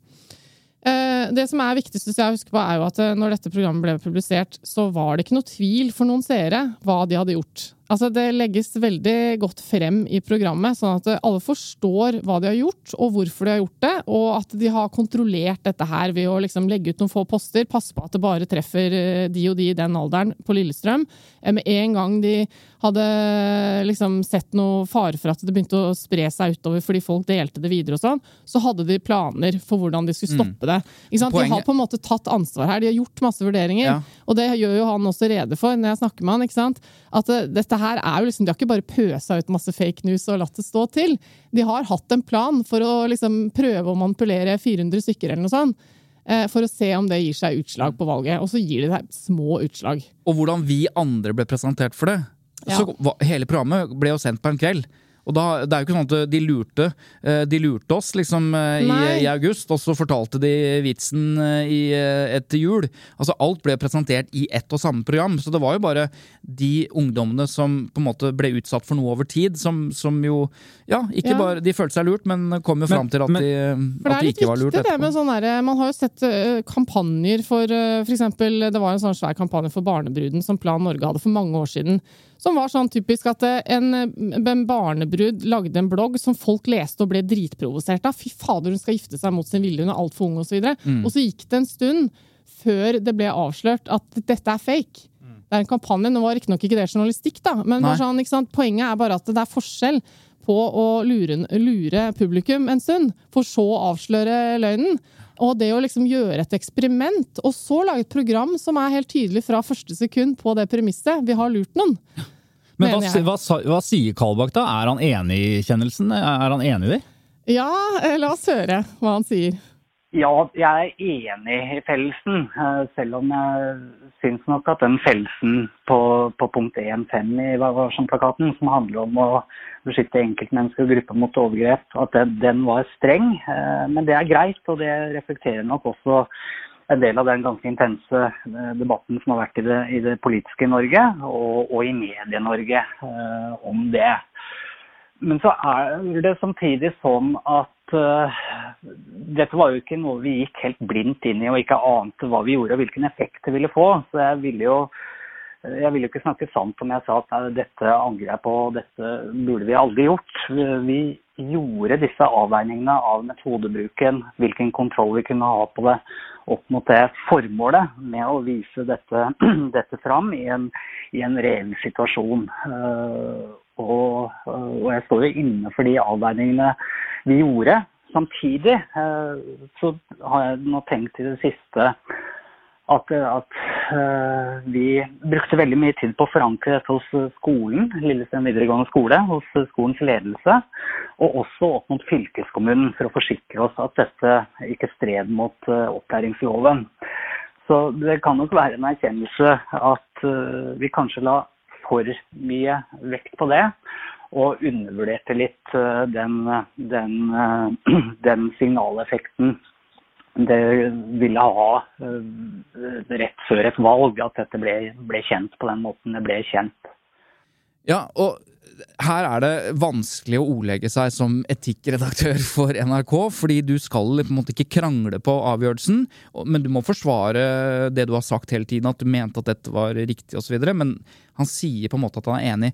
Eh, Det som er viktig synes jeg husker på, er jo at eh, når dette programmet ble publisert, så var det ikke noe tvil for noen seere hva de hadde gjort. Altså, det legges veldig godt frem i programmet, sånn at alle forstår hva de har gjort, og hvorfor de har gjort det, og at de har kontrollert dette her ved å liksom legge ut noen få poster, passe på at det bare treffer eh, de og de i den alderen på Lillestrøm. Eh, Med en gang de hadde liksom sett noe fare for at det begynte å spre seg utover fordi folk delte det videre og sånn, så hadde de planer for hvordan de skulle stoppe det. De har på en måte tatt ansvar her. De har gjort masse vurderinger. Ja. Og det gjør jo han også rede for når jeg snakker med han. At eh, dette her er jo liksom, De har ikke bare pøsa ut masse fake news og latt det stå til. De har hatt en plan for å liksom prøve å manipulere 400 stykker eller noe sånt. eh, For å se om det gir seg utslag på valget. Og så gir det seg små utslag. Og hvordan vi andre ble presentert for det. Ja. Så Hele programmet ble jo sendt på en kveld. Og da, det er jo ikke sånn at de lurte, eh, de lurte oss liksom eh, i, i august, og så fortalte de vitsen eh, i, etter jul. Altså Alt ble presentert i ett og samme program. Så det var jo bare de ungdommene som på en måte ble utsatt for noe over tid, som, som jo Ja, ikke Ja. bare De følte seg lurt, men kom jo fram til at, men- de, at de ikke var lurt viktig etterpå. med sånn der, Man har jo sett kampanjer for f.eks. Det var en sånn svær kampanje for barnebruden som Plan Norge hadde for mange år siden. Som var sånn typisk at eh, en, en barnebrud lagde en blogg som folk leste og ble dritprovosert av. Fy fader, hun skal gifte seg mot sin vilje, hun er altfor ung, osv. Og, Mm. og så gikk det en stund før det ble avslørt at dette er fake. Det er en kampanje. Nå var riktignok ikke det journalistikk, da, men sånn, poenget er bare at det er forskjell på å lure, lure publikum en stund, for så å avsløre løgnen. Og det å liksom gjøre et eksperiment, og så lage et program som er helt tydelig fra første sekund på det premisset. Vi har lurt noen. Men hva, hva, hva sier Kalbakk da? Er han enig i kjennelsen? Er han enig i det? Ja, eh, la oss høre hva han sier. Ja, jeg er enig i fellelsen, eh, selv om jeg syns nok at den fellelsen på, på punkt 1.5 i varsom-plakaten, som handler om å beskytte enkeltmennesker og grupper mot overgrep, at den, den var streng. Eh, Men det er greit, og det reflekterer nok også en del av den ganske intense eh, debatten som har vært i det, i det politiske Norge, og, og i Medie-Norge eh, om det. Men så er det samtidig sånn at eh, dette var jo ikke noe vi gikk helt blindt inn i og ikke ante hva vi gjorde og hvilken effekt det ville få. Så jeg ville jo jeg ville ikke snakke sant om jeg sa at nei, dette angrer jeg på, dette burde vi aldri gjort. Vi gjorde disse avveiningene av metodebruken, hvilken kontroll vi kunne ha på det, opp mot det formålet med å vise dette, dette fram i en, i en reell situasjon. Eh, Og, og jeg står jo inne for de avveiningene vi gjorde. Samtidig eh, så har jeg nå tenkt i det siste at, at uh, vi brukte veldig mye tid på å forankre dette hos skolen, Lillestrøm videregående skole, hos skolens ledelse, og også opp mot fylkeskommunen for å forsikre oss at dette ikke stred mot uh, opplæringsloven. Så det kan nok være en erkjennelse at uh, vi kanskje la for mye vekt på det, og undervurderte litt eh, den, den, eh, den signaleffekten det ville ha eh, rett før et valg, at dette ble, ble kjent på den måten det ble kjent. Ja, og her er det vanskelig å ordlegge seg som etikkredaktør for NRK, fordi du skal på en måte ikke krangle på avgjørelsen, men du må forsvare det du har sagt hele tiden, at du mente at dette var riktig osv. Men han sier på en måte at han er enig.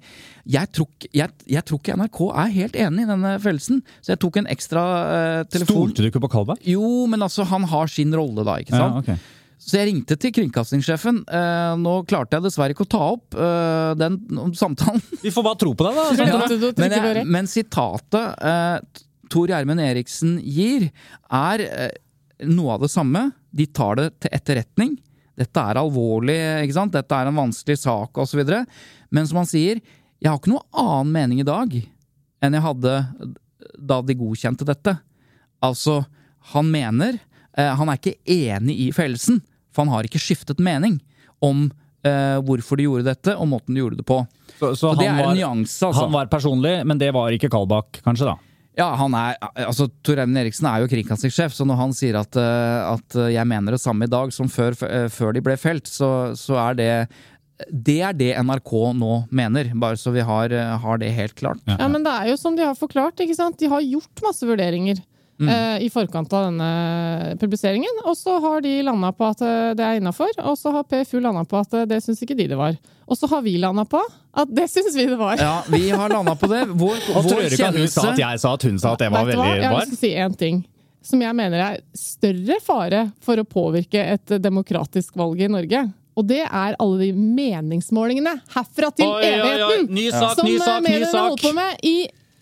Jeg tror, jeg, jeg tror ikke NRK er helt enig i denne følelsen, så jeg tok en ekstra uh, telefon. Stolte du ikke på Kalberg? Jo, men altså, han har sin rolle da, ikke sant? Ja, sant? Så jeg ringte til kringkastingssjefen. Eh, nå klarte jeg dessverre ikke å ta opp eh, den samtalen. Vi får bare tro på deg, da. Ja. Du- du men, jeg, men sitatet eh, Tor Gjermund Eriksen gir, er eh, noe av det samme. De tar det til etterretning. Dette er alvorlig, ikke sant? dette er en vanskelig sak osv. Men som han sier, jeg har ikke noe annen mening i dag enn jeg hadde da de godkjente dette. Altså, han mener eh, Han er ikke enig i fellelsen, for han har ikke skiftet mening om eh, hvorfor de gjorde dette, og måten de gjorde det på. Så, så så det han, var, en nyanse, altså. han var personlig, men det var ikke Kalbakk, kanskje, da? Ja, han er, altså Tor Eivind Eriksen er jo kringkastingssjef, så når han sier at, eh, at jeg mener det samme i dag som før, eh, før de ble felt, så, så er det det er det NRK nå mener, bare så vi har, eh, har det helt klart. Ja, men det er jo som de har forklart, ikke sant? De har gjort masse vurderinger. Eh, I forkant av denne publiseringen, og så har de landa på at eh, det er innafor. Og så har PFU landa på at eh, det syns ikke de det var. Og så har vi landa på at det syns vi det var. Ja, vi har landa på det. Vår, Og tror vår du ikke at hun sa at jeg sa at hun sa at det var Vet du hva? Jeg har lyst til å si én ting. Som jeg mener er større fare for å påvirke et demokratisk valg i Norge. Og det er alle de meningsmålingene herfra til Oi, oi, oi. evigheten! Ny sak, som ny sak, ny mediene sak. holder på med i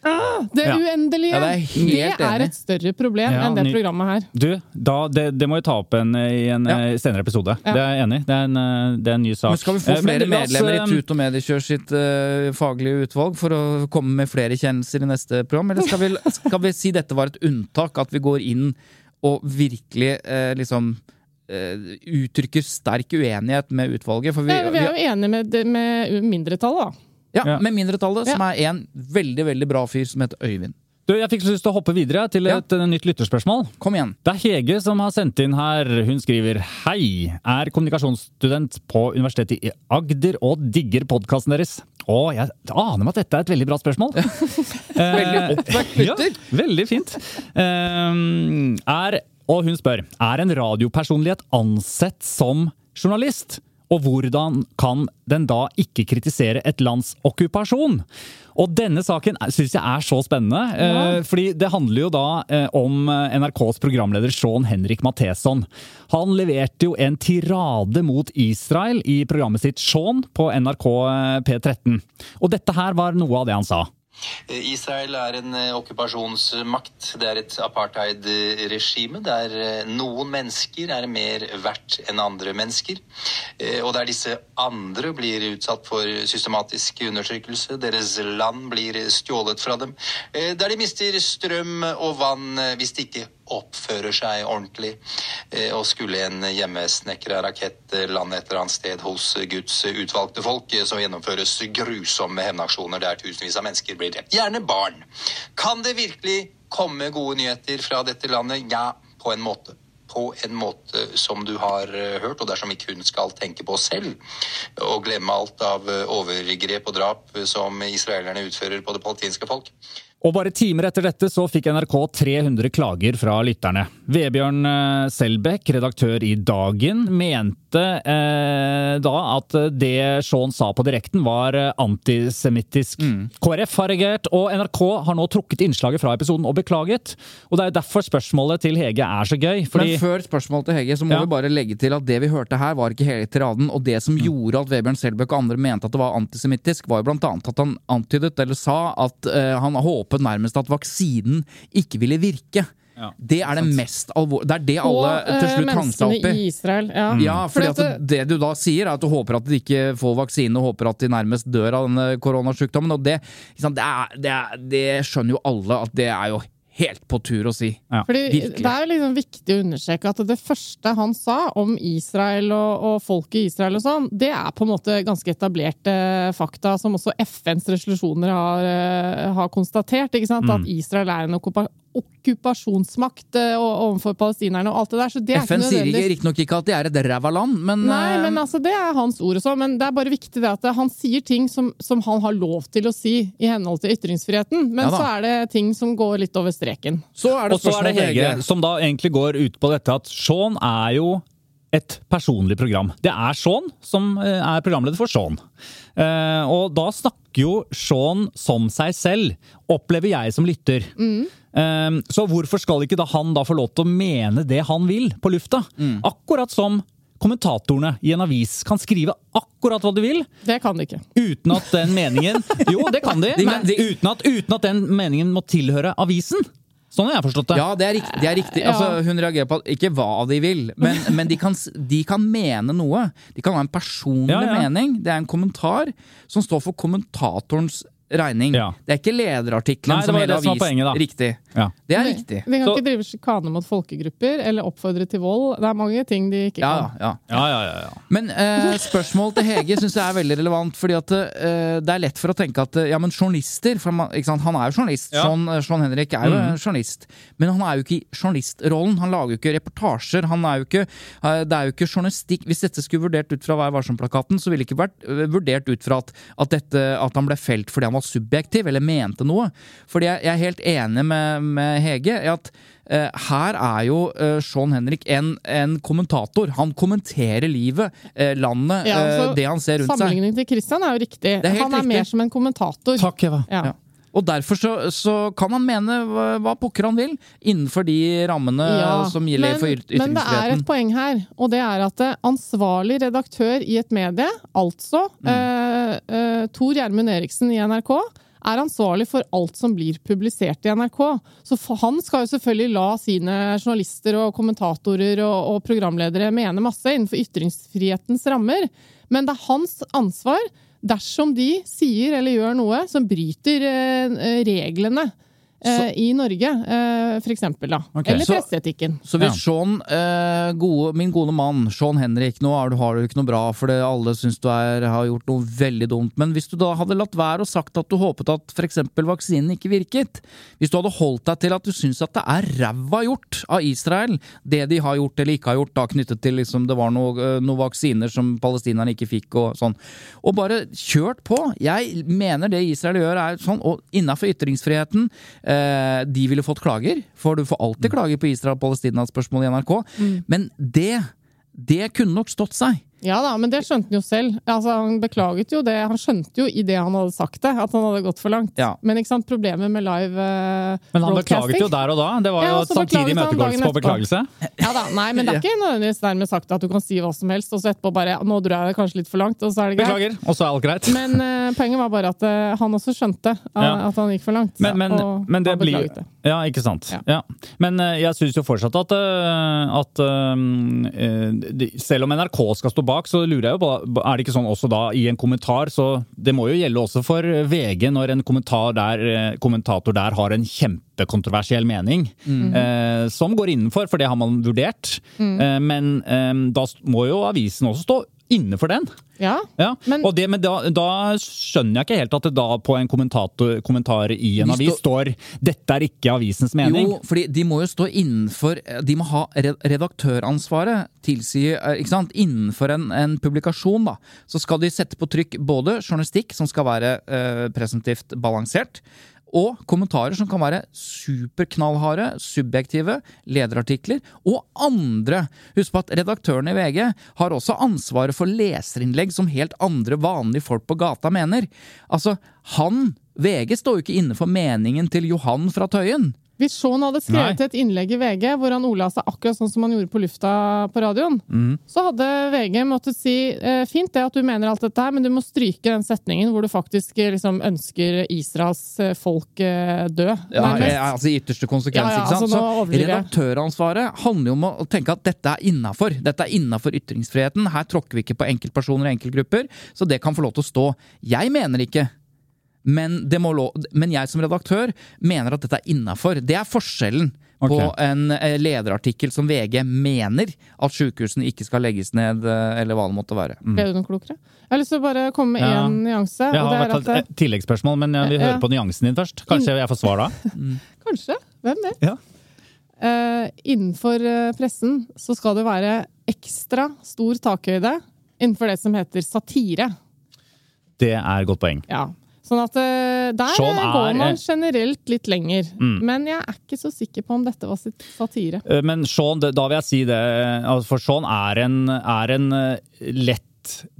ah, det Ja. uendelige. Ja, det er det er et større problem Ja, enn det ny- programmet her. Du, da, det, det må vi ta opp en, i en Ja. eh, senere episode. Ja. Det er jeg enig i. Det er en, eh, det er en ny sak. Men skal vi få Eh, flere eh, oss, medlemmer eh, i Tut og Mediekjør sitt uh, faglige utvalg for å komme med flere kjennelser i neste program? Eller skal vi, skal vi si dette var et unntak, at vi går inn og virkelig uh, liksom uh, uttrykker sterk uenighet med utvalget? For vi, Ja, vi er jo enige med, med mindretallet, da. Ja, Ja. Med mindretallet, som er en veldig veldig bra fyr som heter Øyvind. Du, Jeg fikk lyst til å hoppe videre til et ja. nytt lytterspørsmål. Kom igjen. Det er Hege som har sendt inn her. Hun skriver Hei, er kommunikasjonsstudent på Universitetet i Agder og digger podkasten deres. Å, jeg aner meg at dette er et veldig bra spørsmål. Veldig oppvekt lytter. Ja, veldig fint. Ehm, er, og hun spør Er en radiopersonlighet ansett som journalist? Og hvordan kan den da ikke kritisere et lands okkupasjon? Og denne saken syns jeg er så spennende. eh, fordi det handler jo da eh, om eh, NRKs programleder Sean Henrik Matheson. Han leverte jo en tirade mot Israel i programmet sitt Sean på NRK eh, P13. Og dette her var noe av det han sa. Israel er en eh, okkupasjonsmakt. Det er et apartheid-regime der eh, noen mennesker er mer verdt enn andre mennesker. Eh, Og der disse andre blir utsatt for systematisk undertrykkelse. Deres land blir stjålet fra dem. Eh, Der de mister strøm og vann eh, hvis de ikke oppfører seg ordentlig. Eh, Og skulle en hjemmesnekra rakett eh, lande et eller annet sted hos Guds utvalgte folk, eh, så gjennomføres grusomme hevnaksjoner der tusenvis av mennesker blir drept. Gjerne barn. Kan det virkelig komme gode nyheter fra dette landet? Ja, på en måte. På en måte som du har eh, hørt, og dersom vi kun skal tenke på selv, og glemme alt av eh, overgrep og drap eh, som israelerne utfører på det palestinske folk. Og bare timer etter dette så fikk NRK 300 klager fra lytterne. Vebjørn eh, Selbekk, redaktør i Dagen, mente eh, da at det Shaun sa på direkten var antisemittisk. antisemittisk. KrF har reagert, og NRK har nå trukket innslaget fra episoden og beklaget. Og det er jo derfor spørsmålet til Hege er så gøy. Fordi Men før spørsmålet til Hege, så må Ja. vi bare legge til at det vi hørte her, var ikke hele tiraden. Og det som gjorde at Vebjørn Selbekk og andre mente at det var antisemittisk, var jo blant annet at han antydet, eller sa, at eh, han håpet nærmest at vaksinen ikke ville virke. Ja, det er det mest alvorlige Det er det alle Og, til eh, slutt hang seg opp i. Israel. Ja, Ja, fordi Fordi at det du da sier, er at du håper at de ikke får vaksine, og håper at de nærmest dør av denne koronasjukdommen. Og det, det, er, det, er, det skjønner jo alle at det er jo helt på tur å si. Ja. Fordi Virkelig. Det er jo liksom viktig å understreke at det første han sa om Israel og, og folket i Israel, og sånn, det er på en måte ganske etablerte fakta, som også FNs resolusjoner har, eh, har konstatert. ikke sant? Mm. At Israel er en okkupasjonsmakt eh, overfor palestinerne og alt det der. så det er FN ikke sier ikke, riktignok ikke at de er et ræva land, men, Nei, eh, men altså, det er hans ord og sånn, men det er bare viktig det at han sier ting som, som han har lov til å si i henhold til ytringsfriheten, men Ja så er det ting som går litt over streken. så er det Og så er det Hege, som da egentlig går ut på dette at Shaun er jo et personlig program. Det er Shaun som eh, er programleder for Sean. Eh, og da snakker jo Shaun som seg selv, opplever jeg som lytter. Eh, så hvorfor skal ikke da han da få lov til å mene det han vil på lufta? Akkurat som kommentatorene i en avis kan skrive akkurat hva de vil, Det kan de ikke. uten at den meningen Jo, det kan de, De- men de- uten at, uten at den meningen må tilhøre avisen. Sånn har jeg forstått det. Ja, det er riktig. Det er riktig. Altså, hun reagerer på at ikke hva de vil, men, men de, kan, de kan mene noe. De kan ha en personlig Ja, ja. mening. Det er en kommentar som står for kommentatorens regning. Ja. Det er ikke lederartikkelen som hele avisen. Riktig. Ja. Det er riktig. De kan Så- ikke drive sjikane mot folkegrupper eller oppfordre til vold. Det er mange ting de ikke Ja, kan. ja. Ja, ja, ja, ja. Men eh, spørsmålet til Hege syns jeg er veldig relevant. fordi at eh, Det er lett for å tenke at ja, men journalister for man, ikke sant? Han er jo journalist. Ja. Sean, eh, Sean Henrik er jo mm. journalist. Men han er jo ikke i journalistrollen. Han lager jo ikke reportasjer. Han er jo ikke, eh, det er jo ikke journalistikk. Hvis dette skulle vurdert ut fra Vær varsom-plakaten, så ville det ikke vært eh, vurdert ut fra at, at, dette, at han ble felt fordi han var subjektiv eller mente noe. Fordi jeg, jeg er helt enig med, med Hege er at eh, her er jo eh, Sean Henrik en, en kommentator. Han kommenterer livet, eh, landet, Ja, eh, altså, det han ser rundt seg. Sammenligningen til Christian er jo riktig. er Han er riktig. mer som en kommentator. Takk, Eva. Ja. Ja. Og derfor så, så kan han mene hva, hva pokker han vil, innenfor de rammene Ja, som gjelder men, for ytringsfriheten. men det er et poeng her, og det er at eh, ansvarlig redaktør i et medie, altså Mm. eh, eh, Tor Gjermund Eriksen i NRK, er ansvarlig for alt som blir publisert i NRK. Så han skal jo selvfølgelig la sine journalister og kommentatorer og, og programledere mene masse innenfor ytringsfrihetens rammer, men det er hans ansvar dersom de sier eller gjør noe som bryter eh, reglene eh, i Norge, eh, for eksempel. Da. Okay. Eller Så- presseetikken. Så hvis Sean, eh, gode, min gode mann, Sean Henrik, nå har du, har du ikke noe bra, for alle syns du er, har gjort noe veldig dumt, men hvis du da hadde latt være og sagt at du håpet at f.eks. vaksinen ikke virket, hvis du hadde holdt deg til at du syns at det er ræva gjort av Israel, det de har gjort eller ikke har gjort, da knyttet til liksom det var noe, noen vaksiner som palestinerne ikke fikk og sånn, og bare kjørt på. Jeg mener det Israel gjør er sånn, og innafor ytringsfriheten eh, De ville fått klager, for du får alltid klager på Israel-Palestina-spørsmål i NRK, men det det kunne nok stått seg. Ja da, men det skjønte han jo selv. Altså, han beklaget jo det. Han skjønte jo i det han hadde sagt det, at han hadde gått for langt. Ja. Men ikke sant, problemet med live eh, Men han beklaget jo der og da. Det var jo ja, samtidig imøtegåelse på beklagelse. Ja da, nei, men det er ikke nødvendigvis dermed sagt at du kan si hva som helst, og så etterpå bare Nå dro jeg det kanskje litt for langt, og så er det greit. Beklager, og så er alt greit. Men uh, poenget var bare at uh, han også skjønte uh, Ja. at han gikk for langt. Men, men, og men det han blir beklaget det. Ja, ikke sant. Ja. Ja. Men jeg syns jo fortsatt at, eh, at de- Selv om NRK skal stå bak, så lurer jeg jo på Er det ikke sånn også da i en kommentar, så det må jo gjelde også for VG når en kommentar der, eh, kommentator der har en kjempekontroversiell mening, eh, som går innenfor, for det har man vurdert. Eh, men eh, da må jo avisen også stå inne for den. Ja, Ja, Men- det, men da, da skjønner jeg ikke helt at det da på en kommentar i en avis står 'dette er ikke avisens mening'. Jo, fordi de må jo stå innenfor De må ha redaktøransvaret tilsier eh, ikke sant? Innenfor en, en publikasjon, da, så skal de sette på trykk både journalistikk, som skal være eh, presentivt balansert, og kommentarer som kan være superknallharde, subjektive, lederartikler og andre. Husk på at redaktørene i VG har også ansvaret for leserinnlegg som helt andre vanlige folk på gata mener. Altså, han VG står jo ikke inne for meningen til Johan fra Tøyen. Hvis Sean hadde skrevet Nei. et innlegg i VG hvor han ordla seg akkurat sånn som han gjorde på lufta på radioen, mm. så hadde VG måttet si eh, fint det at du mener alt dette her, men du må stryke den setningen hvor du faktisk eh, liksom ønsker Israels eh, folk død. Ja, altså i ytterste konsekvens. Ja, ja, ikke sant? altså, Så redaktøransvaret handler jo om å tenke at dette er innafor. Dette er innafor ytringsfriheten. Her tråkker vi ikke på enkeltpersoner og enkeltgrupper, så det kan få lov til å stå. Jeg mener ikke. Men, det men jeg som redaktør mener at dette er innafor. Det er forskjellen på en eh, lederartikkel som VG mener at sykehusene ikke skal legges ned, eh, eller hva det måtte være. Ble du noe klokere? Jeg har lyst til å bare komme med Ja. nyanse. Jeg og har det er at eh, et tilleggsspørsmål, men jeg vil Ja. på nyansen din først. Kanskje jeg får svar da? Kanskje. Hvem vet? Ja. Uh, innenfor pressen så skal det være ekstra stor takhøyde innenfor det som heter satire. Det er et godt poeng. Ja. Sånn at eh, der Sean eh, er- går man generelt litt lenger. Mm. Men jeg er ikke så sikker på om dette var satire. Eh, Men Sean, da vil jeg si det, altså, for Sean er en, er en lett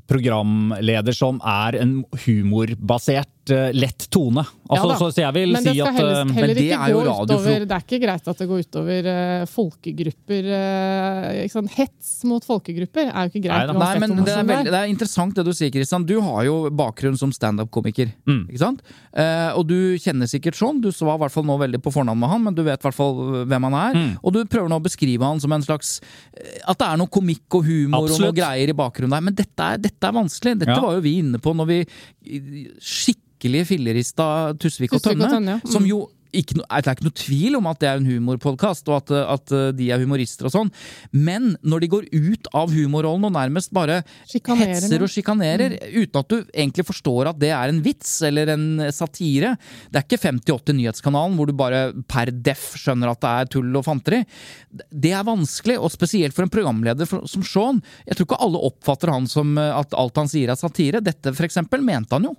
programleder som er en humorbasert, lett tone. Altså, Ja så, så jeg vil Men det si at helst, Men det ikke er jo gå utover Det er ikke greit at det går utover uh, folkegrupper. Uh, ikke sant? Hets mot folkegrupper er jo ikke greit. Nei, Nei, men det er, veldig, det er interessant det du sier, Kristian. Du har jo bakgrunn som standup-komiker. Ikke sant? Uh, og du kjenner sikkert sånn. Du var i hvert fall nå veldig på fornavn med han, men du vet i hvert fall hvem han er. Og du prøver nå å beskrive han som en slags eh, At det er noe komikk og humor og Absolutt. noe greier i bakgrunnen der. Men dette er, dette er vanskelig. Dette Ja. var jo vi inne på når vi eh, skikkelig fillerista Tusvik og Tønne. og Tønne. Ja. Mm. Som jo ikke, det er ikke noe tvil om at det er en humorpodkast, og at, at de er humorister og sånn. Men når de går ut av humorrollen og nærmest bare hetser og sjikanerer, uten at du egentlig forstår at det er en vits eller en satire Det er ikke 58 Nyhetskanalen hvor du bare per deff skjønner at det er tull og fanteri. Det er vanskelig, og spesielt for en programleder som Sean. Jeg tror ikke alle oppfatter han som eh, at alt han sier er satire. Dette for eksempel mente han jo.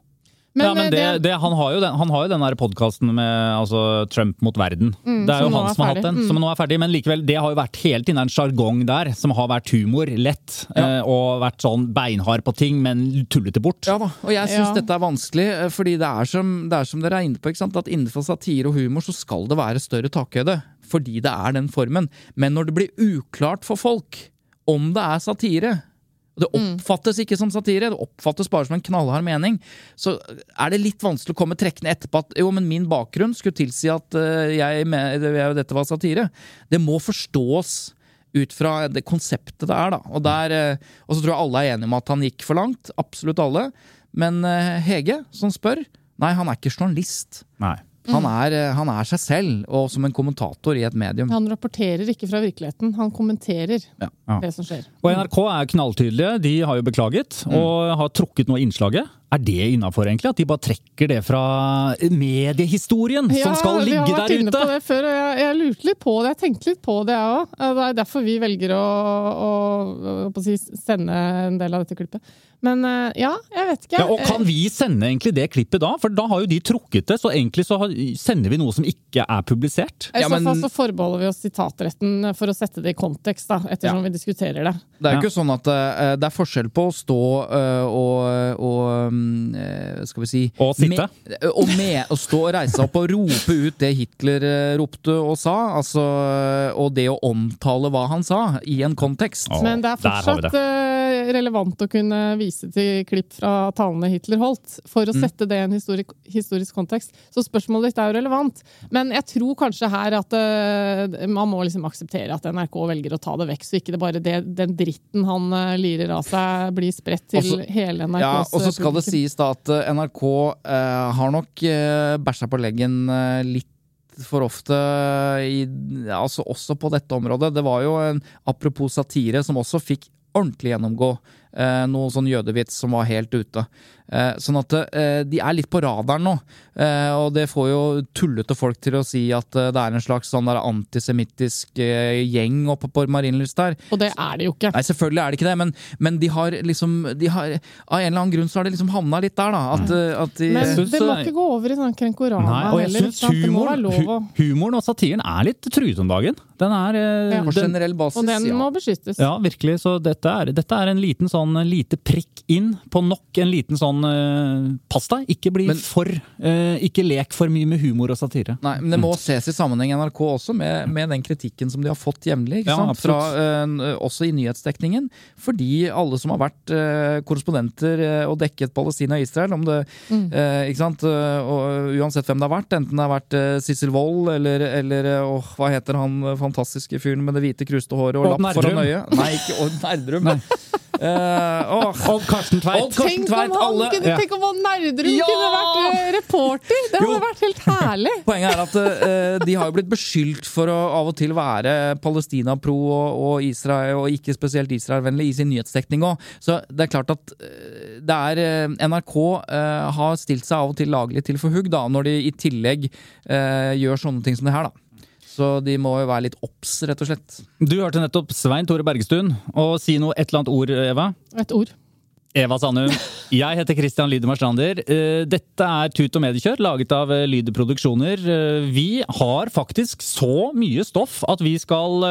Ja, men eh, det, det, han har jo den, han har jo den der podkasten med altså, Trump mot verden. det er jo han er som har hatt den, den, som nå er ferdig. Men likevel, det har jo vært hele tiden en sjargong der som har vært humor, lett, eh, og vært sånn beinhard på ting, men tullete bort. Ja da, og jeg syns Ja. dette er vanskelig, eh, fordi det er som, det er som dere er inne på, ikke sant? at innenfor satire og humor så skal det være større takhøyde. Fordi det er den formen. Men når det blir uklart for folk om det er satire, det oppfattes ikke som satire, det oppfattes bare som en knallhard mening, så er det litt vanskelig å komme trekkende etterpå at jo, men min bakgrunn skulle tilsi at eh, jeg, jeg, dette var satire. Det må forstås ut fra det konseptet det er, da. Og, der, eh, og så tror jeg alle er enige om at han gikk for langt. Absolutt alle. Men eh, Hege, som spør Nei, han er ikke journalist. Nei. Han, er, eh, han er seg selv, og som en kommentator i et medium. Han rapporterer ikke fra virkeligheten, han kommenterer Ja. det som skjer. Og NRK er knalltydelige. De har jo beklaget og har trukket noe innslaget. Er det innafor, egentlig? At de bare trekker det fra mediehistorien som skal ligge der ute? Ja, vi har vært inne på det før, og jeg, jeg lurte litt på det. Jeg tenkte litt på det, jeg òg. Det er derfor vi velger å, å, å, å si, sende en del av dette klippet. Men eh, ja, jeg vet ikke. Ja, og Kan vi sende egentlig det klippet da? For da har jo de trukket det, så egentlig så sender vi noe som ikke er publisert. I Ja, så fall så forbeholder vi oss sitatretten for å sette det i kontekst, da, ettersom vi diskuterer det. Det er jo Ja. ikke sånn at eh, det er forskjell på å stå eh, og, og mm, eh, Skal vi si Og sitte. Med, og med, å stå og reise opp og rope ut det Hitler eh, ropte og sa, altså, og det å omtale hva han sa, i en kontekst. Men det er der har vi fortsatt eh, relevant å kunne vise til klipp fra talene Hitler holdt, for Mm. å sette det i en historik, historisk kontekst. Så spørsmålet ditt er jo relevant. Men jeg tror kanskje her at uh, man må liksom akseptere at NRK velger å ta det vekk, så ikke det bare det, den dritten han uh, lirer av seg, blir spredt til Også- hele NRKs Ja, og så skal det sies da at eh, NRK uh, har nok uh, bæsja på leggen litt for ofte i, altså også på dette området. Det var jo en apropos satire som også fikk ordentlig gjennomgå. Eh, noe sånn jødevits som var helt ute. Eh, sånn at eh, de er litt på radaren nå. Eh, og det får jo tullete folk til å si at eh, det er en slags sånn der antisemittisk eh, gjeng oppe på Marienlyst der. Og det er det jo ikke. Nei, selvfølgelig er det ikke det, men, men de har liksom de har, Av en eller annen grunn så har det liksom havna litt der, da. At, eh, at de, Men synes, det må ikke gå over i sånn krenkorama Nei, og heller. syns ikke? Det må være humoren, lov å hu humoren og satiren er litt truet om dagen. Den er eh, Ja. på generell basis, Og den ja. må beskyttes. Ja, virkelig. Så dette er, dette er en liten sånn lite prikk inn på nok en liten sånn uh, pasta. ikke bli Men- for uh, Ikke lek for mye med humor og satire. Nei, men det må ses i sammenheng NRK også, med, med den kritikken som de har fått jevnlig. Ja? Fra, eh, også i nyhetsdekningen. Fordi alle som har vært korrespondenter og dekket Palestina og Israel, om det, eh, ikke sant? Og uansett hvem det har vært, enten det har vært Sissel Wold eller, eller åh, hva heter han fantastiske fyren med det hvite kruste håret og og lapp foran øyet? Nei, ikke Odd Nerdrum. Eh, åh. Odd Karsten Tveit. Tenk om, han alle- kunne, Ja. tenk om han Nerdrum Ja! kunne vært eh, reporter! Det hadde Jo. vært helt herlig! Poenget er at uh, de har jo blitt beskyldt for å av og til være Palestina-pro og, og Israel, og ikke spesielt Israel-vennlig i sin nyhetsdekning òg. Så det er klart at det er NRK uh, har stilt seg av og til laglig til for hugg, da, når de i tillegg gjør sånne ting som det her, da. Så de må jo være litt obs, rett og slett. Du hørte nettopp Svein Tore Bergestuen. Og si noe, et eller annet ord, Eva. Et ord. Eva Sandum. Jeg heter Christian Lydemar Strander. Eh, Dette er Tut og mediekjør, laget av eh, Produksjoner. Eh, Vi har faktisk så mye stoff at vi skal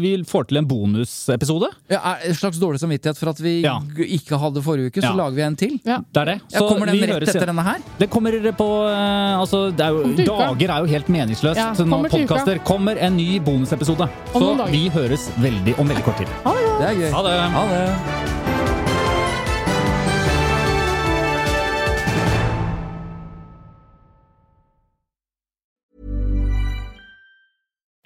Vi får til en bonusepisode. Ja, er En slags dårlig samvittighet for at vi Ja. ikke hadde forrige uke, så Ja. lager vi en til. Ja. Det er det. Ja, kommer den vi rett høres etter denne her? Det kommer på Altså, det er jo, dager er jo helt meningsløst Ja, når podkaster. Kommer en ny bonusepisode. Så vi høres veldig om veldig kort tid. Ha det! Det er gøy. Ha det. Ha det.